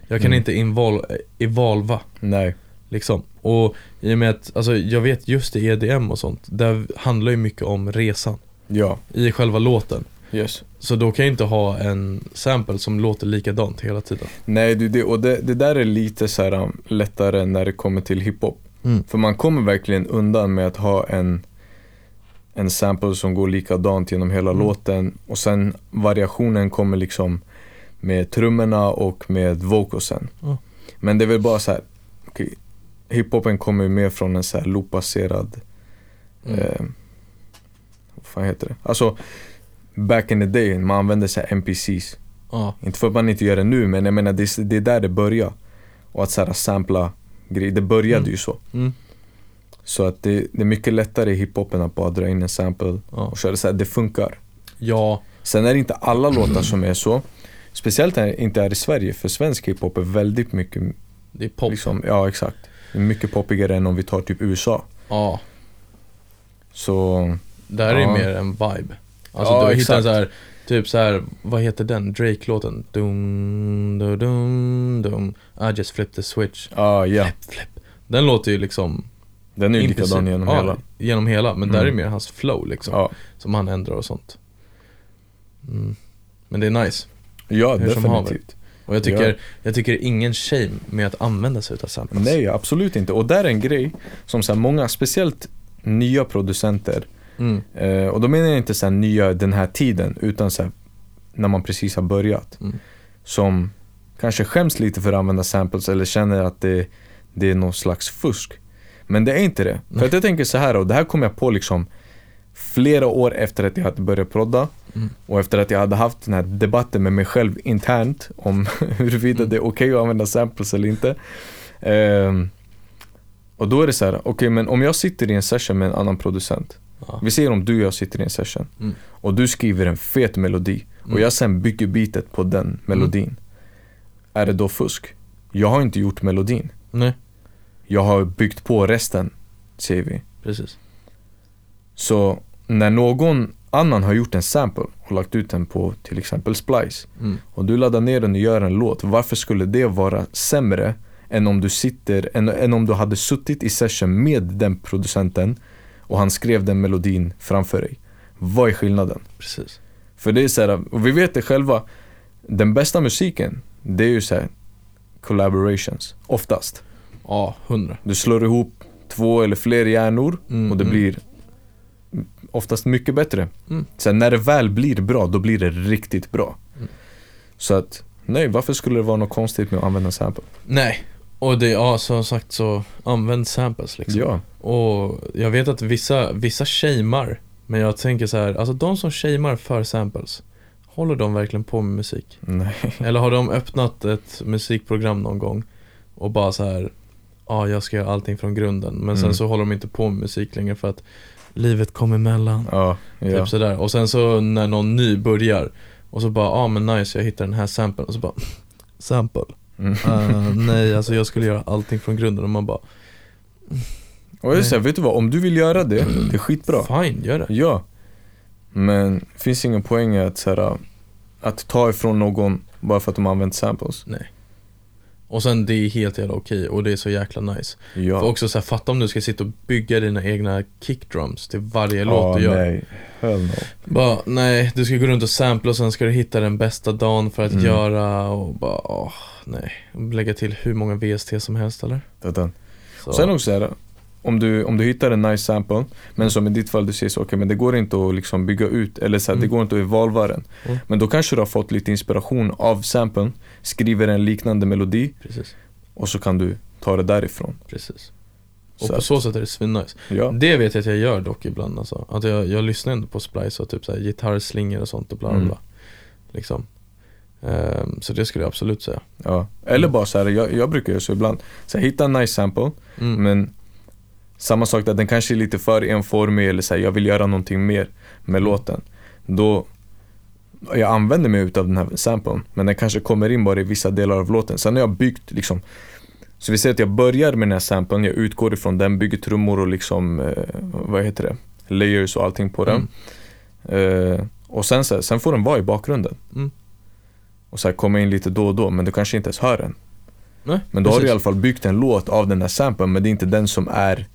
Jag kan Mm. inte invol, evolva Nej. Liksom. Och i och med att, alltså jag vet just i EDM och sånt, där handlar ju mycket om resan Ja. i själva låten. Yes. Så då kan jag inte ha en sample som låter likadant hela tiden. Nej, det, och det, det där är lite så här um, lättare när det kommer till hiphop. Mm. För man kommer verkligen undan med att ha en en sample som går likadant genom hela Mm. låten och sen variationen kommer liksom med trummorna och med vocalsen. Ja. Men det är väl bara så här. okej, hiphopen kommer ju mer från en så här loopbaserad Mm. eh, vad fan heter det? Alltså back in the day, man använde så NPCs. Ja, Inte för att man inte gör det nu men jag menar det, är- det är där det börjar. Och att så här sampla grejer, det började Mm. ju så. mm. Så att det, det är mycket lättare i hiphopen att bara dra in en sample ja. och köra så här, det funkar. ja. Sen är det inte alla låtar som är så. Speciellt här, inte här i Sverige, för svensk hiphop är väldigt mycket, det är pop. liksom, ja exakt. Det är mycket poppigare än om vi tar typ USA. Ja, Så, där är Ja. mer en vibe. Alltså Ja, du hittar en exakt. så här, typ så här, vad heter den Drake-låten? Dum, dum, dum, dum. I just flipped the switch. ja ja. Flip. Den låter ju liksom Den är ju likadan genom ja, hela. genom hela, men där är Mm. mer hans flow liksom. Ja, Som han ändrar och sånt. Mm. Men det är nice. ja Hur definitivt. Och jag tycker, Ja. jag tycker ingen shame med att använda sig utav samples. Nej, absolut inte. Och där är en grej som så här, många, speciellt nya producenter, Mm. eh, och då menar jag inte så här, nya den här tiden, utan så här, när man precis har börjat. Mm. Som kanske skäms lite för att använda samples eller känner att det, det är någon slags fusk. Men det är inte det. För att jag tänker så här och det här kom jag på liksom flera år efter att jag hade börjat prodda Mm. och efter att jag hade haft den här debatten med mig själv internt om huruvida Mm. det är okej att använda samples eller inte. Ehm, och då är det så här, okej men om jag sitter i en session med en annan producent. Ja. Vi säger om du och jag sitter i en session Mm. och du skriver en fet melodi och Mm. jag sen bygger beatet på den melodin. Är det då fusk? Jag har inte gjort melodin. Nej, Jag har byggt på resten, säger vi. precis. Så när någon annan har gjort en sample och lagt ut den på till exempel Splice Mm. och du laddar ner den och gör en låt, varför skulle det vara sämre än om du sitter, än, än om du hade suttit i session med den producenten och han skrev den melodin framför dig? Vad är skillnaden? Precis. För det är så här, och vi vet det själva, den bästa musiken, det är ju så här collaborations, oftast. Ja, hundra. Du slår ihop två eller fler hjärnor Mm, och det mm. blir oftast mycket bättre. Mm. Sen när det väl blir bra, då blir det riktigt bra. Mm. Så att, nej varför skulle det vara något konstigt med att använda sample? Nej, och det, ja som sagt så använd samples liksom. Ja, Och jag vet att vissa, vissa shamear, men jag tänker så här, alltså de som shamear för samples, håller de verkligen på med musik? nej. Eller har de öppnat ett musikprogram någon gång och bara så här, ja jag ska göra allting från grunden, men sen Mm. så håller de inte på med musik längre för att livet kommer emellan. Ja, ja. Typ sådär. Och sen så när någon ny börjar och så bara, ja ah, men nice jag hittar den här samplen och så bara, sample? Mm. Uh, nej alltså jag skulle göra allting från grunden och man bara, Och jag säger, vet du vad? Om du vill göra det, det är skitbra. fine gör det. Ja. Men det finns ingen poäng att, så här, att ta ifrån någon bara för att de har använt samples. Nej. Och sen det är helt jävla okej och det är så jäkla nice. För Ja. också så här, fatta om du ska sitta och bygga dina egna kickdrums till varje låt du gör. nej. Hell no. Bara, nej, du ska gå runt och sampla och sen ska du hitta den bästa dagen för att Mm. göra och bara, åh, nej. Lägga till hur många VST som helst eller? Så. Sen också så här, om du, om du hittar en nice sample, men som i ditt fall du säger så, okej men det går inte att liksom bygga ut, eller så här, det Mm. går inte att evolva den. Mm. Men då kanske du har fått lite inspiration av samplen, skriver en liknande melodi Precis, och så kan du ta det därifrån. precis. Och Så på så sätt är det svinnice. Ja. Det vet jag att jag gör dock ibland alltså. Att jag, jag lyssnar ändå på Splice och typ såhär gitarrslingor och sånt och bla bla Mm. bla. Liksom. Ehm, så det skulle jag absolut säga. ja. Eller bara så här, jag, jag brukar göra så ibland, så här, hitta en nice sample, Mm. men samma sak där, den kanske är lite för enformig eller så här, jag vill göra någonting mer med låten. Då, jag använder mig utav den här samplen, men den kanske kommer in bara i vissa delar av låten. Sen har jag byggt liksom så vi säger att jag börjar med den här samplen, jag utgår ifrån den, bygger trummor och liksom, eh, vad heter det, layers och allting på den. Eh, och sen, så här, sen får den vara i bakgrunden. Mm. Och så här, komma in lite då och då, men du kanske inte ens hör den. Nej, Men då har du i precis. alla fall byggt en låt av den här samplen, men det är inte den som är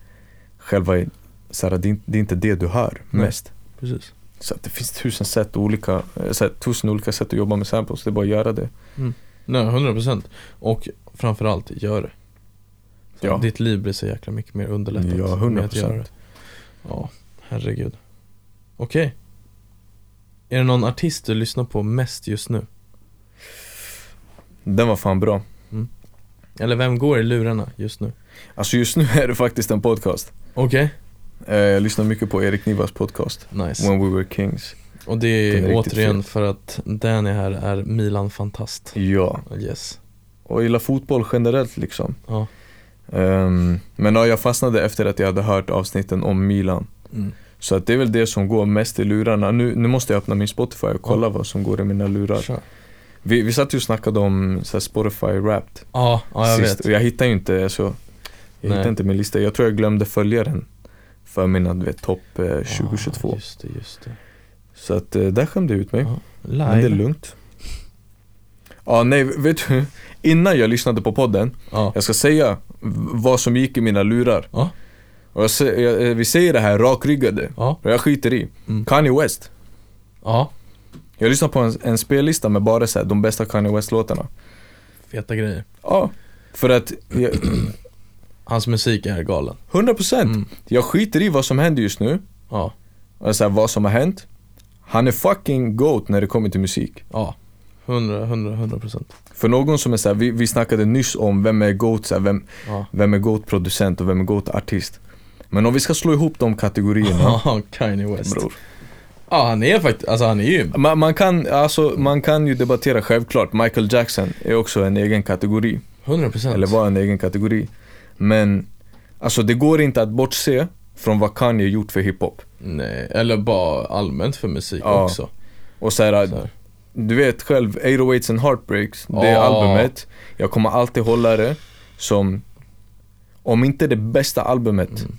själva, så här, det, är, inte- det är inte det du hör Nej. mest. Precis. Så att det finns tusen sätt olika, eh, så tusen olika sätt att jobba med samples, det är bara att göra det. Nej, 100% Och framförallt, gör det. Ja. Ditt liv blir så jäkla mycket mer underlättat Ja, med att göra 100%. det. Ja, herregud. Okej. Är det någon artist du lyssnar på mest just nu? Den var fan bra. Eller vem går i lurarna just nu? Alltså just nu är det faktiskt en podcast. Okej, Eh, Jag lyssnar mycket på Erik Nivas podcast, nice. When We Were Kings. Och det är, är återigen för att Danny här är Milan-fantast. Ja, Yes. och gillar fotboll generellt liksom. Ja. Ehm, men ja, jag fastnade efter att jag hade hört avsnitten om Milan. Mm. Så att det är väl det som går mest i lurarna. Nu, nu måste jag öppna min Spotify och kolla vad som går i mina lurar. Kör. Vi, vi satt ju och snackade om så Spotify Wrapped Ja, ja jag sist vet. och jag hittade ju inte så Jag Nej. hittade inte min lista. Jag tror jag glömde följa den för mina du vet, topp eh, Ah, 2022. just det, just det. Så att eh, där skämde jag ut mig. Ja. Men det är lugnt. Ja, nej, vet du? Innan jag lyssnade på podden, Ja. jag ska säga vad som gick i mina lurar. Och jag, jag, eh, vi säger det här rakryggade, Ja. och jag skiter i. Mm. Kanye West. Ja. Jag lyssnar på en, en spellista med bara så här, de bästa Kanye West-låtarna. Feta grejer. Ja, för att, jag, Hans musik är galen. 100% Mm. Jag skiter i vad som händer just nu, Ja. och så här, vad som har hänt. Han är fucking GOAT när det kommer till musik. Ja. 100, 100, 100 procent. För någon som är såhär, vi, vi snackade nyss om vem är GOAT, så här, vem, Ja. vem är GOAT-producent och vem är GOAT-artist. Men om vi ska slå ihop de kategorierna, Ja, Kanye West. bror. Ja, han är faktiskt, alltså han är ju Man, man, kan, alltså, man kan ju debattera självklart, Michael Jackson är också en egen kategori. 100 procent. Eller var en egen kategori. Men, alltså det går inte att bortse från vad Kanye gjort för hiphop. Nej, eller bara allmänt för musik Ja. också. Och så här, Så här. du vet själv, 808s and Heartbreaks, det Ja. albumet, jag kommer alltid hålla det som, om inte det bästa albumet Mm.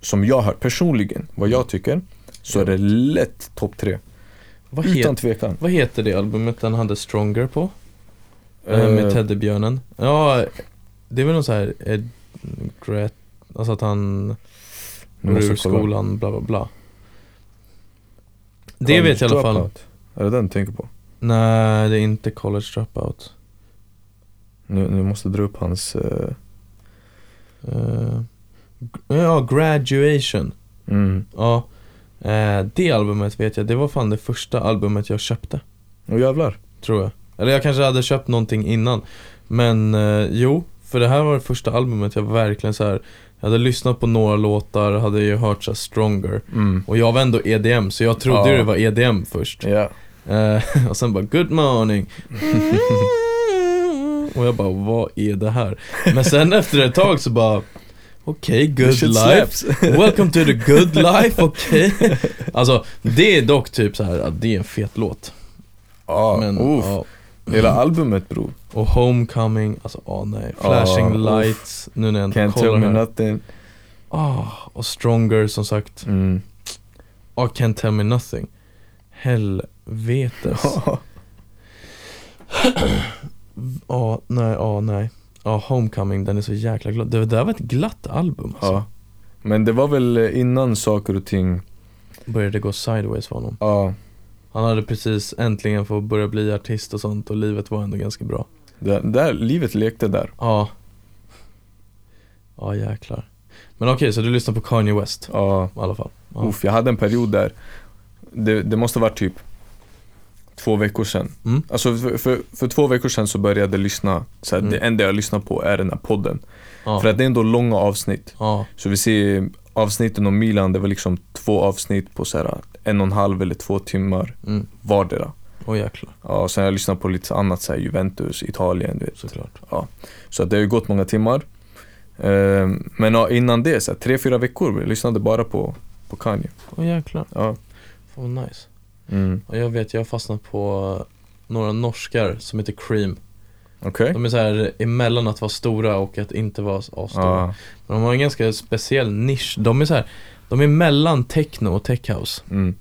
som jag har hört personligen, vad jag tycker, så är det lätt topp tre. Vad, Utan tvekan. vad heter det albumet den hade Stronger på? Eh, med Eh, Teddybjörnen. Ja, det är väl någon så här Ed, Gret, alltså att han går ur skolan, bla bla bla. Det College vet jag i alla fall. Är det den du tänker på? Nej, det är inte College Dropout. Nu, nu måste jag dra upp hans, Eh, g- ja, Graduation. mm. Ja. Eh, det albumet vet jag, det var fan det första albumet jag köpte. Åh jävlar. Tror jag. Eller jag kanske hade köpt någonting innan. Men jo, för det här var det första albumet jag verkligen så här. Jag hade lyssnat på några låtar, hade ju hört så Stronger. Mm. Och jag var ändå EDM, så jag trodde Ja. det var EDM först. Ja. Eh, och sen bara 'Good morning' Och jag bara 'Vad är det här?' Men sen efter ett tag så bara Okej, The good life. Welcome to the good life, okej Alltså, det är dock typ så här att det är en fet låt Ja, Men, uff. Hela albumet bror. Och Homecoming, alltså åh nej Flashing uff. lights, nu när jag Can't kollar tell me här nothing. Ah, Och Stronger som sagt Mm. Ah, Can't tell me nothing Helvetes Ja, nej, ja, nej. Ja, Homecoming, den är så jäkla glad. Det där var ett glatt album alltså. Ja. Men det var väl eh, innan saker och ting, Började gå sideways för honom. ja, Han hade precis äntligen fått börja bli artist och sånt och livet var ändå ganska bra. där, där, livet lekte där. Ja. Ja, jäklar. Men okej, så du lyssnar på Kanye West Ja, i alla fall? Ja. uff, jag hade en period där, det, det måste varit typ två veckor sedan. Mm. Alltså för, för, för två veckor sedan så började jag lyssna, så här, Mm. det enda jag lyssnar på är den här podden. Ja. För att det är ändå långa avsnitt. ja. Så vi ser avsnitten om Milan, det var liksom två avsnitt på så här, en och en halv eller två timmar Mm. vardera. Åh jäklar, Ja, och sen har jag lyssnat på lite annat, så här, Juventus, Italien, du vet. såklart. Så att det har ju gått många timmar. Ehm, men ja, innan det, så här, tre, fyra veckor, jag lyssnade bara på, på Kanye. Åh jäklar, Ja. fan vad nice. Mm. Och jag vet, jag har fastnat på några norskar som heter Cream. Okej. De är så här emellan att vara stora och att inte vara asstora. Ja. Men de har en ganska speciell nisch. De är så här, de är mellan techno och tech house. Mm.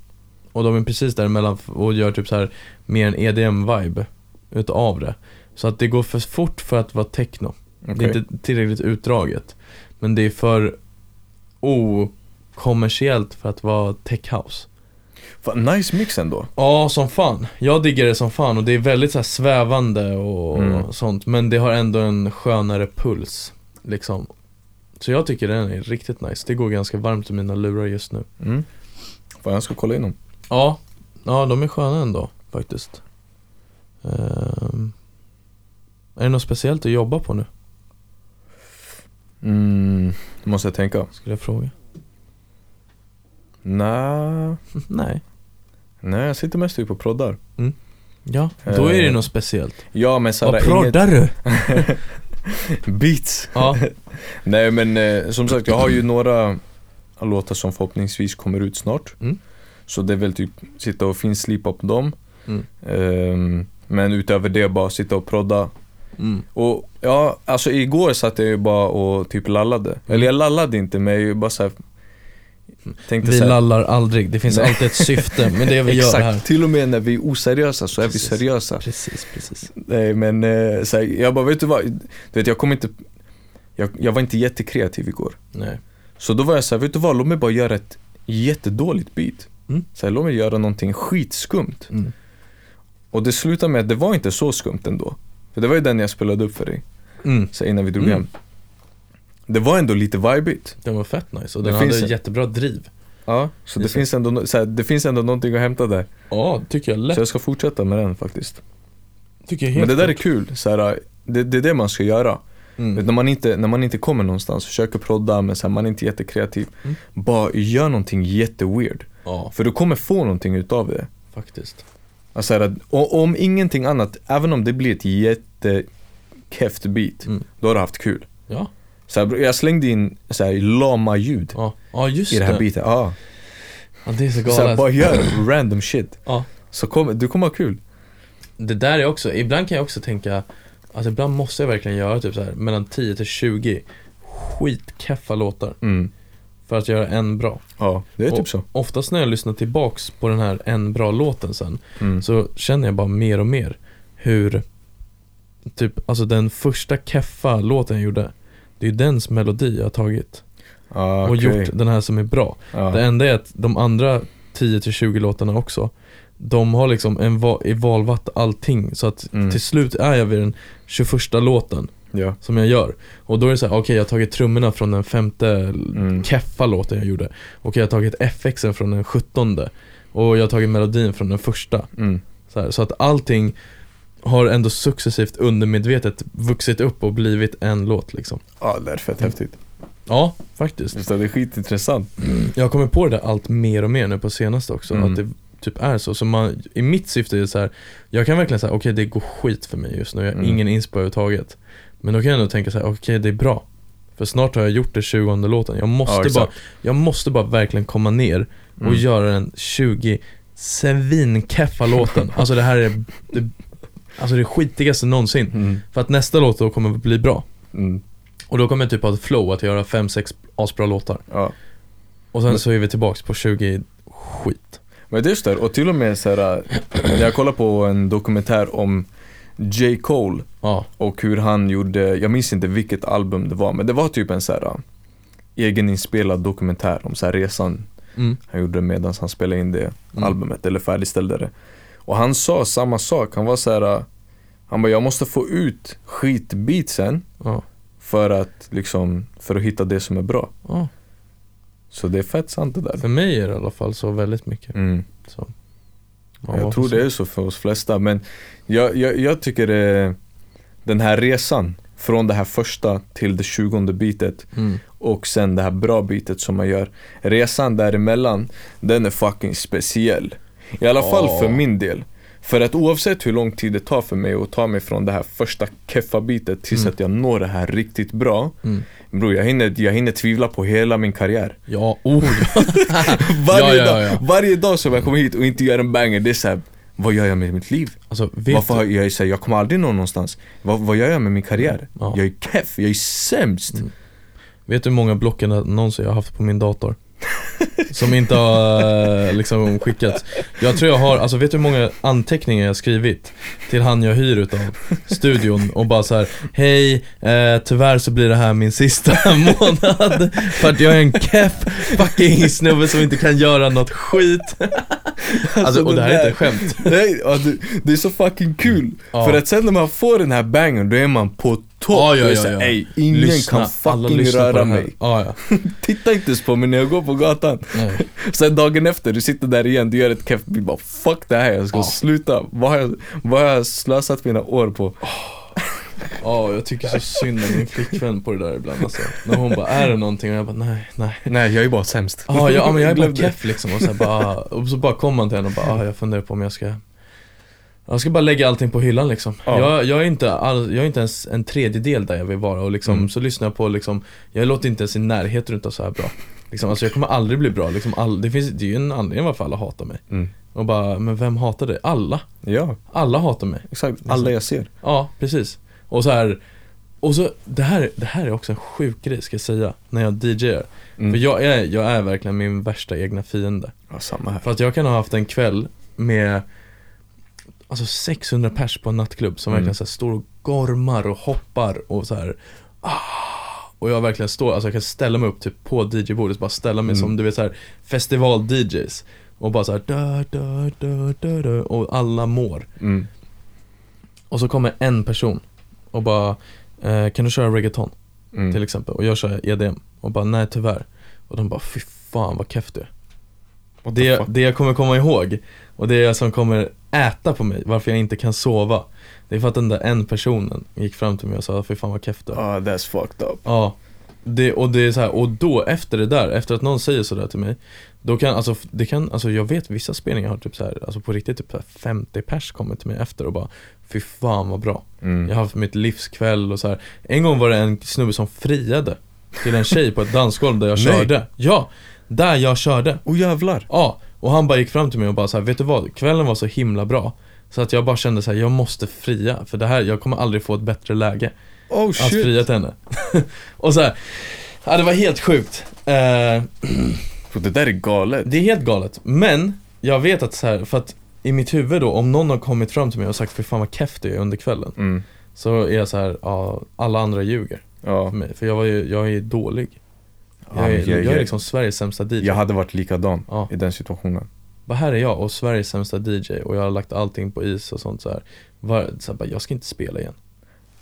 Och de är precis däremellan och gör typ så här mer en EDM-vibe utav det. Så att det går för fort för att vara techno. Det Okej. är inte tillräckligt utdraget. Men det är för okommersiellt för att vara tech house. Fan, nice mix ändå. Ja, som fan. Jag diggar det som fan och det är väldigt så svävande och Mm. sånt. Men det har ändå en skönare puls. Liksom. Så jag tycker den är riktigt nice. Det går ganska varmt i mina lurar just nu. Mm. Fan, jag ska kolla in dem. Ja, ja de är sköna ändå faktiskt. Ehm, är det något speciellt att jobba på nu? Mm, måste jag tänka. Skulle jag fråga. Nej, Nej. Nej jag sitter mest typ och proddar. Ja, då är det Eh, något speciellt. Ja men såhär, Vad proddar du? beats. Ja. Nej men eh, som sagt, jag har ju några låtar som förhoppningsvis kommer ut snart. Mm. Så det är väl typ sitta och finslipa på dem. Mm. Ehm, men utöver det bara sitta och prodda. Mm. Och ja, alltså igår satt jag ju bara och typ lallade. Eller jag lallade inte men jag bara såhär Tänkte Vi lallar aldrig, det finns Nej. alltid ett syfte med det vi Exakt, gör här. till och med när vi är oseriösa så är vi Precis. seriösa. Precis, precis. Nej men eh, så här, jag bara, vet du vad? Du vet jag kommer inte jag, jag var inte jättekreativ igår. Nej. Så då var jag så här, vet du vad? Låt mig bara göra ett jättedåligt beat. Mm. Så här, låt mig göra någonting skitskumt. Mm. Och det slutade med att det var inte så skumt ändå. För det var ju den jag spelade upp för dig, Mm. så här, innan vi drog Mm. hem. Det var ändå lite vibigt. Den var fett nice och Det den finns hade en- jättebra driv. Ja, så det det. finns, ändå, så här, det finns ändå någonting att hämta där. Ja, tycker jag lätt. Så jag ska fortsätta med den faktiskt. tycker jag helt Men det där är kul, så här, det, det är det man ska göra. Mm. När, man inte, när man inte kommer någonstans, försöker prodda men så här, man är inte jättekreativ. Mm. Bara gör någonting jätteweird. Ja, För du kommer få någonting utav det. faktiskt. Alltså, här, och, om ingenting annat, även om det blir ett jättekeft beat, Mm. då har du haft kul. Ja, Så här, jag slängde in så här, lama ljud ja, ja just i det här beatet. Ja. Ja, det är så Så här, galet. bara gör random shit. Ja. Så kommer, du kommer ha kul. Det där är också, ibland kan jag också tänka, alltså ibland måste jag verkligen göra typ så här mellan 10 till 20 skitkeffa låtar Mm. för att göra en bra. Ja, det är Och typ så. Oftast när jag lyssnar tillbaks på den här en bra låten sen Mm. så känner jag bara mer och mer hur Typ, alltså den första keffa låten jag gjorde Det är dens melodi jag har tagit Ah, och gjort den här som är bra Ja. Det enda är att de andra 10-20 låtarna också De har liksom en va- i valvatt allting så att Mm. till slut är jag vid den 21 låten Ja. som jag gör Och då är det så här, okej jag har tagit trummorna från den femte Mm. keffa låten jag gjorde Och jag har tagit FXen från den sjuttonde Och jag har tagit melodin från den första Mm. så, här, så att allting har ändå successivt undermedvetet vuxit upp och blivit en låt liksom Ja, det är fett häftigt. Ja, faktiskt Just det, det är skitintressant. Jag har kommit på det där allt mer och mer nu på senaste också, Mm. att det typ är så. Så man, i mitt syfte är det så här, jag kan verkligen säga okej det går skit för mig just nu, jag har Mm. ingen inspo överhuvudtaget. Men då kan jag ändå tänka så här, okej det är bra. För snart har jag gjort det 20 låten, jag måste, Ja, bara, jag måste bara verkligen komma ner och Mm. göra den 20 svinkeffa låten. Alltså det här är det, alltså det skitigaste någonsin. Mm. För att nästa låt då kommer bli bra. Mm. Och då kommer jag typ ha ett flow att göra 5-6 asbra låtar. Ja. Och sen Men- så är vi tillbaks på 20 skit. Men det är just det, och till och med så här, jag kollade på en dokumentär om J. Cole Ja, och hur han gjorde, jag minns inte vilket album det var, men det var typ en så här äh, egeninspelad dokumentär om så här resan mm. han gjorde medan han spelade in det Mm. albumet, eller färdigställde det. Och han sa samma sak, han var så här. han bara jag måste få ut skitbeatsen ja, för att liksom, för att hitta det som är bra. ja. Så det är fett sant det där. För mig är det i alla fall så väldigt mycket. Mm. Så. jag tror det är så för oss flesta, men jag, jag, jag tycker det, den här resan från det här första till det tjugonde bitet Mm. och sen det här bra bitet som man gör. Resan däremellan, den är fucking speciell. I alla fall för min del. För att oavsett hur lång tid det tar för mig att ta mig från det här första keffa bitet tills Mm. att jag når det här riktigt bra. Mm. Bror jag hinner, jag hinner tvivla på hela min karriär. Ja, oh ja. Varje, Ja, ja, dag, ja. varje dag som jag kommer hit och inte gör en banger, det är såhär vad gör jag med mitt liv? Alltså Varför du? jag, är här, jag kommer aldrig nå någonstans. Vad, vad gör jag med min karriär? Ja. Jag är keff, jag är sämst. Mm. Vet du hur många blockannonser jag har haft på min dator? Som inte har eh, liksom skickats Jag tror jag har, alltså vet du hur många anteckningar jag har skrivit Till han jag hyr utav studion och bara så här: Hej, eh, tyvärr så blir det här min sista månad För att jag är en keff fucking snubbe som inte kan göra något skit Alltså, och det här är inte ett skämt Nej, ja, det, det är så fucking kul. Ja. För att sen när man får den här bangern, då är man på Ja, ja, och är ja, ja. Ey, ingen Lyssna, kan fucking röra mig. Ja, ja. Titta inte ens på mig när jag går på gatan. Nej. Sen dagen efter, du sitter där igen, du gör ett keff bil bara fuck det här, jag ska Ja. sluta. Vad har, jag, vad har jag slösat mina år på? Ja, jag tycker så synd om min flickvän på det där ibland alltså. När hon bara, är det någonting? Och jag bara, nej, nej. Nej, jag är bara sämst. Ja, ja men jag är bara keff liksom och så, bara, och så bara kommer man till henne och bara, ah, jag funderar på om jag ska Jag ska bara lägga allting på hyllan liksom. Ja. Jag, jag, är inte all, jag är inte ens en tredjedel där jag vill vara och liksom, Mm. så lyssnar jag på liksom Jag låter inte ens i närheten utav så här bra liksom, Alltså jag kommer aldrig bli bra liksom, all, det, finns, det är ju en anledning varför alla hatar mig Mm. Och bara, men vem hatar dig? Alla! Ja, Alla hatar mig exakt. Alla jag ser. Ja, precis. Och så här och så, det här, det här är också en sjuk grej ska jag säga, när jag DJar. Mm. För jag är, jag är verkligen min värsta egna fiende. Ja, samma här. För att jag kan ha haft en kväll med Alltså 600 pers på en nattklubb som Mm. verkligen så står och gormar och hoppar och så här. Ah, och jag verkligen står, alltså jag kan ställa mig upp typ på DJ-bordet, bara ställa mig Mm. som du vet så här festival-DJs Och bara så här, da, da, da, da, da, och alla mår Mm. Och så kommer en person och bara eh, Kan du köra reggaeton? Mm. Till exempel, och jag kör EDM och bara nej tyvärr Och de bara fy fan vad keff du är det, det jag kommer komma ihåg och det som kommer äta på mig, varför jag inte kan sova Det är för att den där en personen gick fram till mig och sa fy fan vad keff du är Ah, that's fucked up. Ja det, och det är så här, och då efter det där, efter att någon säger sådär till mig Då kan, alltså, det kan, alltså jag vet vissa spelningar har typ så här, alltså på riktigt typ så här 50 pers kommer till mig efter och bara Fy fan vad bra Mm. Jag har haft mitt livskväll och så här. En gång var det en snubbe som friade till en tjej på ett dansgolv där jag körde Ja, där jag körde Oh jävlar. Ja, och han bara gick fram till mig och bara så här, vet du vad? Kvällen var så himla bra Så att jag bara kände så här, jag måste fria För det här, jag kommer aldrig få ett bättre läge Oh Att shit. fria till henne Och så här, ja det var helt sjukt eh, det där är galet. Det är helt galet, men jag vet att så här, för att i mitt huvud då, om någon har kommit fram till mig och sagt för fan vad keff du är under kvällen Mm. Så är jag så här, ja, alla andra ljuger Ja. för mig För jag var ju, jag är dålig Jag är, jag- jag är liksom Sveriges sämsta DJ Jag hade varit likadan Ja. i den situationen. Bara här är jag och Sveriges sämsta DJ och jag har lagt allting på is och sånt så här. Var, så här bara, jag ska inte spela igen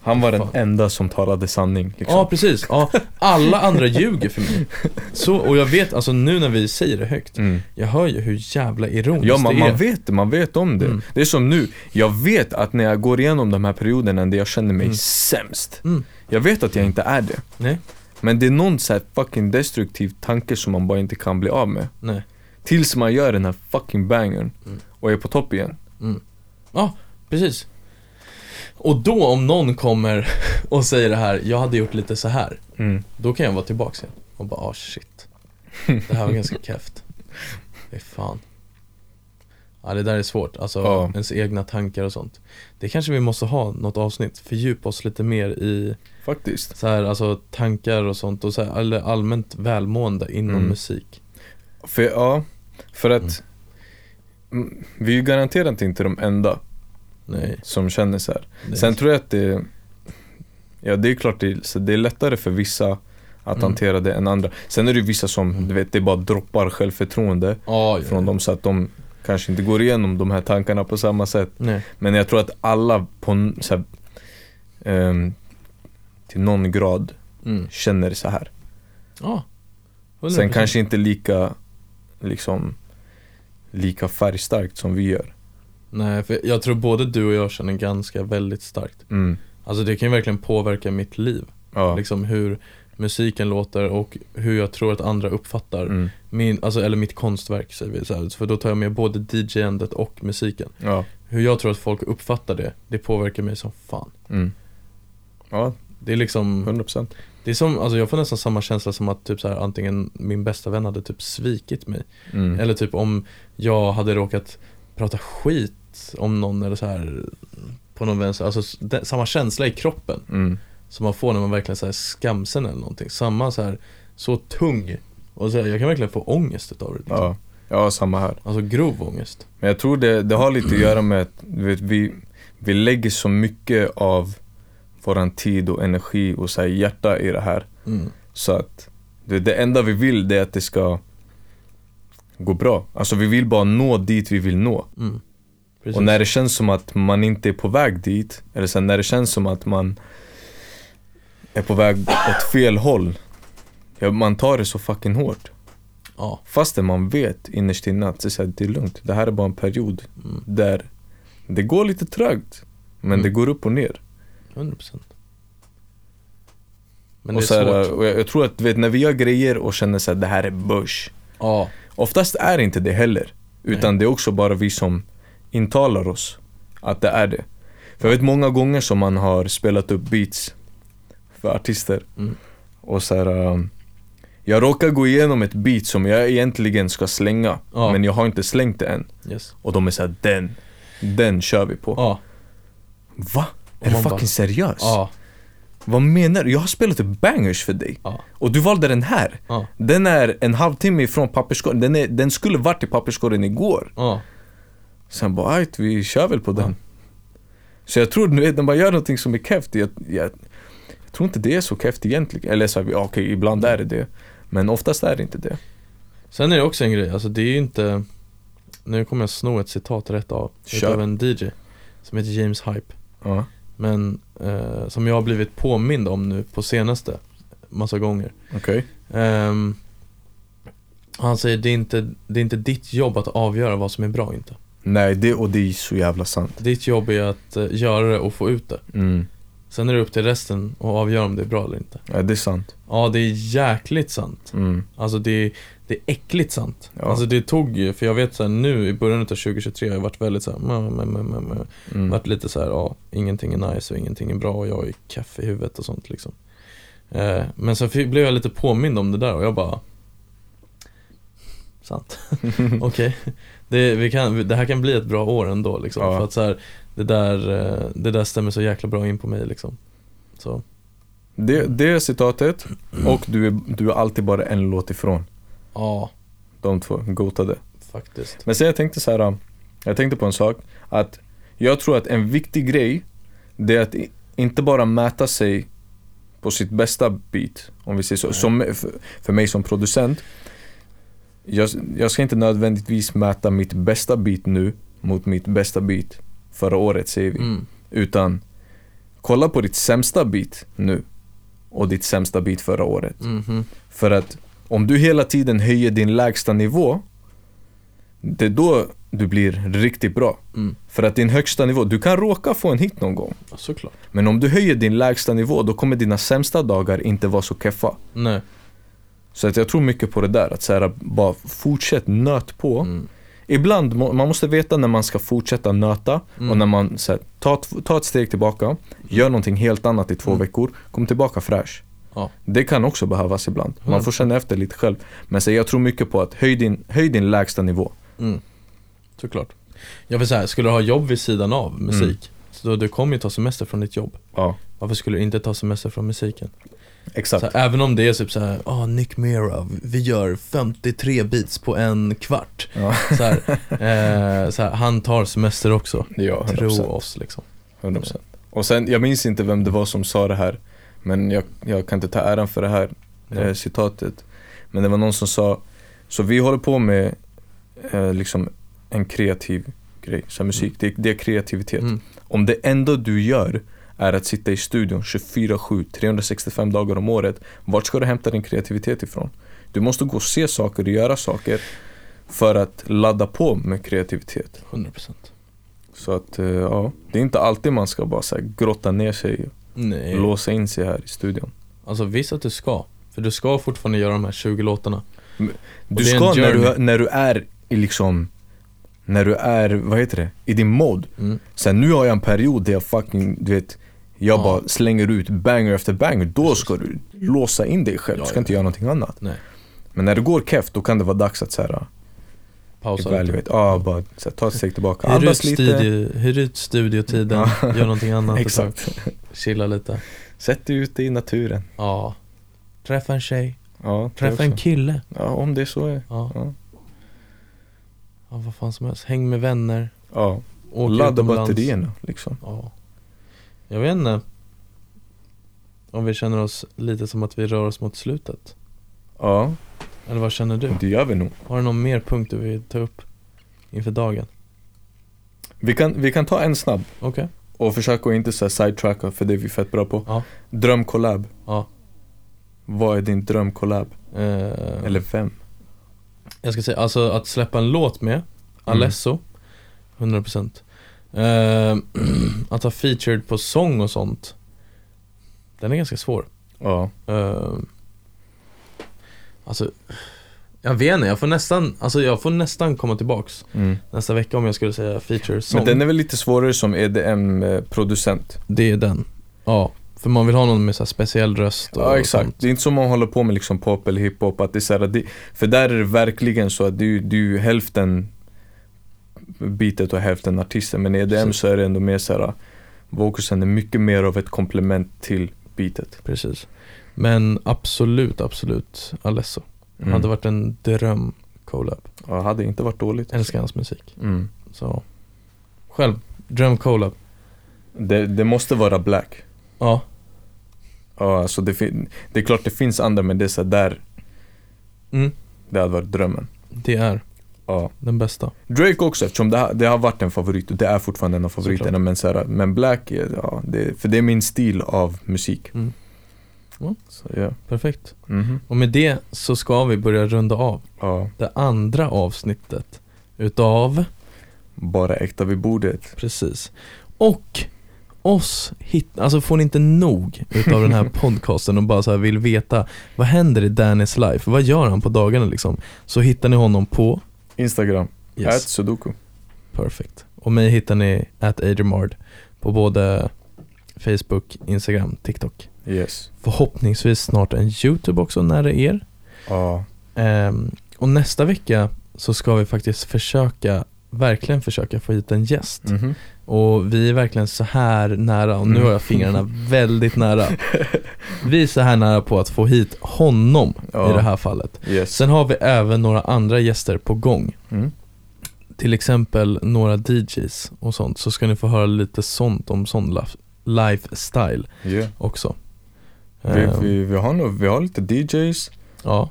Han var den enda som talade sanning liksom. Ja precis, ja, alla andra ljuger för mig så, Och jag vet, alltså nu när vi säger det högt Mm. Jag hör ju hur jävla ironiskt Ja man, det är man vet det, man vet om det. Mm. Det är som nu, jag vet att när jag går igenom de här perioderna där jag känner mig Mm. sämst Mm. Jag vet att jag inte är det Nej, Men det är någon så fucking destruktiv tanke som man bara inte kan bli av med. Nej. Tills man gör den här fucking bangern Mm. och är på topp igen. Ja, precis. Och då om någon kommer och säger det här, jag hade gjort lite så här mm. Då kan jag vara tillbaka igen. Och bara, ah shit. Det här var ganska keft Fy fan Ja det där är svårt, alltså Ja. ens egna tankar och sånt Det kanske vi måste ha något avsnitt, fördjupa oss lite mer i Faktiskt så här, alltså tankar och sånt och så här, eller allmänt välmående inom Mm. musik För ja, för att mm, Vi är ju garanterat inte de enda Nej, som känner så här. nej. Sen tror jag att det Ja det är klart det, så det är lättare för vissa att Mm. hantera det än andra Sen är det ju vissa som, Mm. du vet, det bara droppar självförtroende ja, från ja. dem så att de kanske inte går igenom de här tankarna på samma sätt Nej, Men jag tror att alla på så här, ehm, till någon grad mm. känner så här ja 100%. Sen kanske inte lika liksom lika färgstarkt som vi gör Nej, för jag tror både du och jag känner ganska väldigt starkt mm. Alltså det kan ju verkligen påverka mitt liv Ja, Liksom hur musiken låter och hur jag tror att andra uppfattar mm. Min, alltså, eller mitt konstverk säger vi så här. För då tar jag med både DJ-andet och musiken ja, Hur jag tror att folk uppfattar det, det påverkar mig som fan mm. ja Det är liksom, 100% det är som, alltså jag får nästan samma känsla som att typ så här, antingen min bästa vän hade typ svikit mig mm. Eller typ om jag hade råkat prata skit om någon eller så här på någon vänster, alltså det, samma känsla i kroppen Mm. som man får när man verkligen säger skamsen eller någonting. Samma så här, så tung. Och så jag kan verkligen få ångest utav det. Liksom. Ja, ja samma här Alltså grov ångest. Men jag tror det, det har lite att göra med att vet, vi, vi lägger så mycket av våran tid och energi och så här hjärta i det här Mm. Så att det, det enda vi vill det är att det ska gå bra Alltså vi vill bara nå dit vi vill nå Mm. Och när det känns som att man inte är på väg dit Eller sen när det känns som att man är på väg åt fel håll, ja, man tar det så fucking hårt. Ja. Fastän man vet innerst inne att det är, så är lugnt. Det här är bara en period Mm. där det går lite trögt. Men Mm. det går upp och ner. 100% Men och det är så här, svårt. och jag, jag tror att vet, när vi gör grejer och känner att det här är börs. Ja, Oftast är det inte det heller. Utan det är också bara vi som intalar oss att det är det. För jag vet många gånger som man har spelat upp beats för artister. Mm. Och så här, um, jag råkar gå igenom ett beat som jag egentligen ska slänga. Ja. Men jag har inte slängt det än. yes. Och de är såhär, den, den kör vi på. Ja, Va? Är du fucking bara- seriös? ja, Vad menar du? Jag har spelat upp bangers för dig. ja, Och du valde den här. Den är en halvtimme ifrån papperskorgen. Den, är, den skulle varit i papperskorgen igår. Sen bara, ajt, vi kör väl på den. Så jag tror, du vet, när man gör någonting som är keft, jag, jag, jag tror inte det är så keft egentligen. Eller så okej, ibland är det det. Men oftast är det inte det. Sen är det också en grej, alltså det är ju inte Nu kommer jag sno ett citat rätt av Kör. Utav en DJ Som heter James Hype Ja. Men eh, som jag har blivit påmind om nu på senaste Massa gånger Okej. Ehm, Han säger det är, inte, det är inte ditt jobb att avgöra vad som är bra inte Nej, det, och det är så jävla sant. Ditt jobb är att eh, göra det och få ut det Mm. Sen är det upp till resten att avgöra om det är bra eller inte Ja, det är sant. Ja det är jäkligt sant Mm. Alltså det är, det är äckligt sant Ja. Alltså det tog ju, för jag vet såhär nu i början av 2023 har jag varit väldigt såhär, mm, mm, mm, mm, mm. Mm. varit lite såhär, ja, ingenting är nice och ingenting är bra och jag är kaffe i huvudet och sånt liksom eh, Men så fick- blev jag lite påmind om det där och jag bara Sant, okej det, vi kan, det här kan bli ett bra år ändå liksom Ja. För att så här, det, där, eh, det där stämmer så jäkla bra in på mig liksom Så, Det, det är citatet och du är, du är alltid bara en låt ifrån. ja, De två, gotade. faktiskt Men sen jag tänkte så här. Jag tänkte på en sak. Att jag tror att en viktig grej, det är att inte bara mäta sig på sitt bästa beat. Om vi säger så. Som, för, för mig som producent. Jag, jag ska inte nödvändigtvis mäta mitt bästa beat nu mot mitt bästa beat förra året säger vi. mm. Utan kolla på ditt sämsta beat nu och ditt sämsta beat förra året. Mhm. För att om du hela tiden höjer din lägsta nivå Det är då du blir riktigt bra. Mm. För att din högsta nivå, du kan råka få en hit någon gång. Ja, Men om du höjer din lägsta nivå, då kommer dina sämsta dagar inte vara så keffa. Nej Så att jag tror mycket på det där, att så här, bara fortsätt nöt på. mm. Ibland, må- man måste veta när man ska fortsätta nöta Mm. och när man så här, ett- tar ett steg tillbaka, gör någonting helt annat i två Mm. veckor, kom tillbaka fräsch. Ja. Det kan också behövas ibland. Man får känna efter lite själv. Men så jag tror mycket på att höj din, höj din lägsta nivå. Mm. Såklart Jag vill säga, skulle du ha jobb vid sidan av musik Mm. Så du kommer ju ta semester från ditt jobb Ja, Varför skulle du inte ta semester från musiken? Exakt. Så här, även om det är typ såhär, ah Nick Mira, vi gör 53 beats på en kvart Ja, så här, eh, så här, Han tar semester också, ja 100%. tro oss liksom 100%. Och sen, jag minns inte vem det var som sa det här. Men jag, jag kan inte ta äran för det här eh, citatet. Men det var någon som sa, så vi håller på med eh, liksom en kreativ grej, så musik, det, det är kreativitet. mm. Om det enda du gör är att sitta i studion 24-7, 365 dagar om året, vart ska du hämta din kreativitet ifrån? Du måste gå och se saker och göra saker för att ladda på med kreativitet. 100% Så att, eh, ja, det är inte alltid man ska bara så här, grotta ner sig och Nej, låsa in sig här i studion. alltså visst att du ska För du ska fortfarande göra de här 20 låtarna Du ska när du, när du är i liksom När du är, vad heter det? I din mode mm. Sen nu har jag en period där jag fucking, du vet Jag Ja. bara slänger ut banger efter banger. Då ska du låsa in dig själv, du ska inte göra någonting annat. Nej. Men när det går keft, då kan det vara dags att såhär Pausa Evaluate, ja bara så här, ta ett steg tillbaka, Hyr ut, lite. studio, hyr ut studiotiden, gör någonting annat. Exakt, Chilla lite. Sätt dig ute i naturen. Ja. Träffa en tjej, Ja, träffa en kille. Ja, om det så är Ja, Ja, ja vad fan som helst, häng med vänner. Ja. Åk ladda batterierna liksom. Ja Jag vet inte Om vi känner oss lite som att vi rör oss mot slutet Ja, Eller vad känner du? det gör vi nog Har du någon mer punkt du vill ta upp inför dagen? Vi kan, vi kan ta en snabb Okej och försök att inte säga sidetracka för det är vi fett bra på. Ja. Drömkollab. Ja. Vad är din drömkollab? Eh, Eller vem? Jag ska säga, alltså att släppa en låt med Alesso 100% eh, Att ha featured på sång och sånt Den är ganska svår Ja. eh, Alltså Jag vet inte, jag får nästan, alltså jag får nästan komma tillbaks Mm. nästa vecka om jag skulle säga feature sång Men den är väl lite svårare som EDM-producent? Det är den Ja, för man vill ha någon med så speciell röst och Ja exakt, sånt. det är inte som man håller på med liksom pop eller hiphop att det är så här, det, För där är det verkligen så att du, du hälften beatet och hälften artisten Men i EDM så är det ändå mer såhär Vokusen är mycket mer av ett komplement till beatet Precis. Men absolut, absolut Alesso. Mm. Hade varit en dröm collab. Ja, hade inte varit dåligt. Älskar hans musik. Mm. Så Själv, dröm collab. Det, det måste vara black. Ja, Ja alltså det, det är klart det finns andra men det är så där mm, Det hade varit drömmen. Det är Ja den bästa Drake också eftersom det har, det har varit en favorit och det är fortfarande en av favoriterna men, så här, men Black, ja, det, för det är min stil av musik Mm. Ja. Så ja, Perfekt Mhm. Och med det så ska vi börja runda av ja, det andra avsnittet Utav, bara äkta vid bordet precis Och oss hit, alltså får ni inte nog utav den här podcasten och bara så vill veta Vad händer i Dannys life? Vad gör han på dagarna liksom? Så hittar ni honom på Instagram, yes. sudoku Perfect. Och mig hittar ni at Adriamard på både Facebook, Instagram, TikTok. Yes Förhoppningsvis snart en YouTube också när det är. Ja, Ehm, och nästa vecka så ska vi faktiskt försöka, verkligen försöka få hit en gäst. mhm Och vi är verkligen så här nära, och nu Mm. har jag fingrarna väldigt nära. Vi är så här nära på att få hit honom Ja. i det här fallet. yes Sen har vi även några andra gäster på gång. mm. till exempel några DJs och sånt så ska ni få höra lite sånt om sån lif- lifestyle yeah. också. vi, Ehm, vi, vi, har nog, vi har lite DJs, Ja,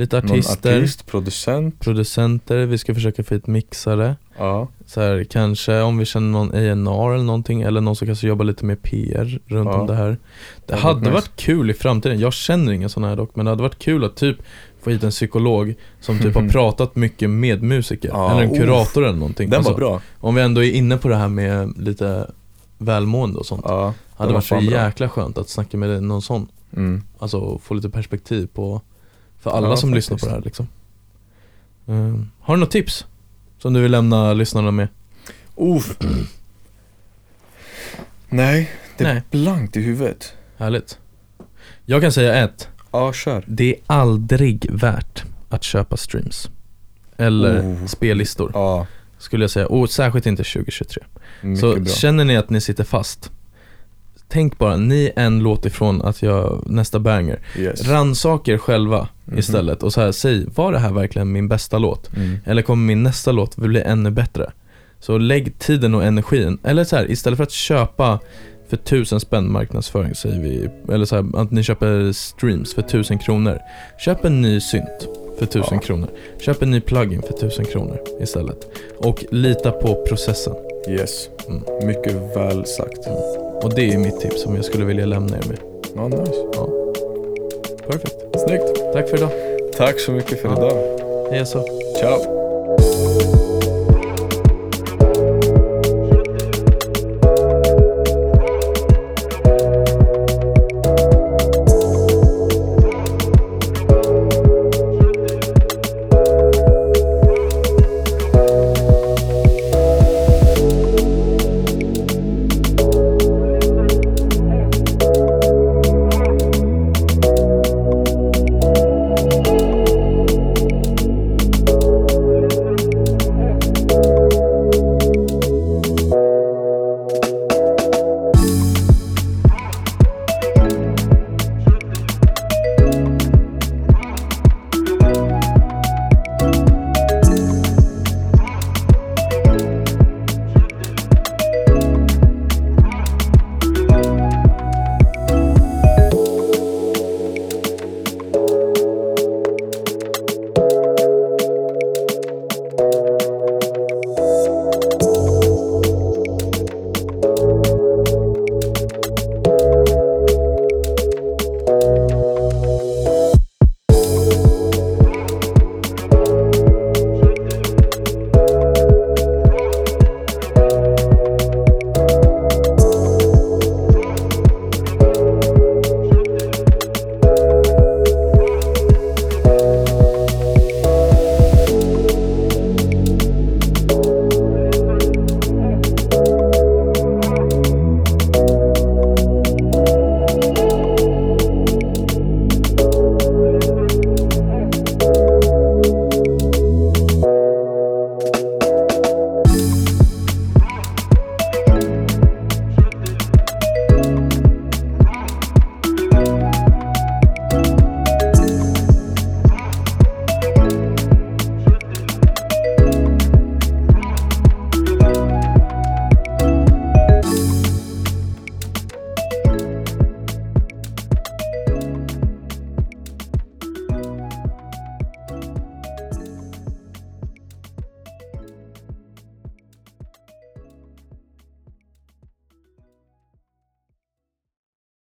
lite någon artister, artist, producent producenter, vi ska försöka få hit mixare. Ja, Så här, kanske om vi känner någon A&R eller någonting eller någon som kanske jobbar lite med PR runt Ja. om det här. Det hade nice. varit kul i framtiden, jag känner ingen sån här dock men det hade varit kul att typ få hit en psykolog som typ har pratat mycket med musiker, Ja, eller en uff. kurator eller någonting. den Alltså, var bra Om vi ändå är inne på det här med lite välmående och sånt. Ja, hade var varit så fan bra. jäkla skönt att snacka med någon sån. mm. Alltså få lite perspektiv på, för alla Ja, som faktiskt. lyssnar på det här liksom. Ehm, har du något tips? Som du vill lämna lyssnarna med? Uff. Nej, det är Nej. blankt i huvudet Härligt. Jag kan säga ett. Ja, kör Det är aldrig värt att köpa streams. Eller Oh. spellistor, Ja, skulle jag säga. Och särskilt inte 2023. mycket Så bra känner ni att ni sitter fast, tänk bara, ni är en låt ifrån att göra nästa banger. yes. Rannsaka er själva Mhm. istället och så här, säg, var det här verkligen min bästa låt? mm. Eller kommer min nästa låt bli ännu bättre? Så lägg tiden och energin, eller så här, istället för att köpa för tusen spänn marknadsföring säger vi, eller så här, att ni köper streams för tusen kronor. Köp en ny synt för tusen Ja. kronor. Köp en ny plugin för tusen kronor istället. Och lita på processen. Yes, Mm. mycket väl sagt Och det är mitt tips som jag skulle vilja lämna er med. Ja, nice Perfekt. Snyggt Tack för idag. Tack så mycket för Ja. idag Hej så. Ciao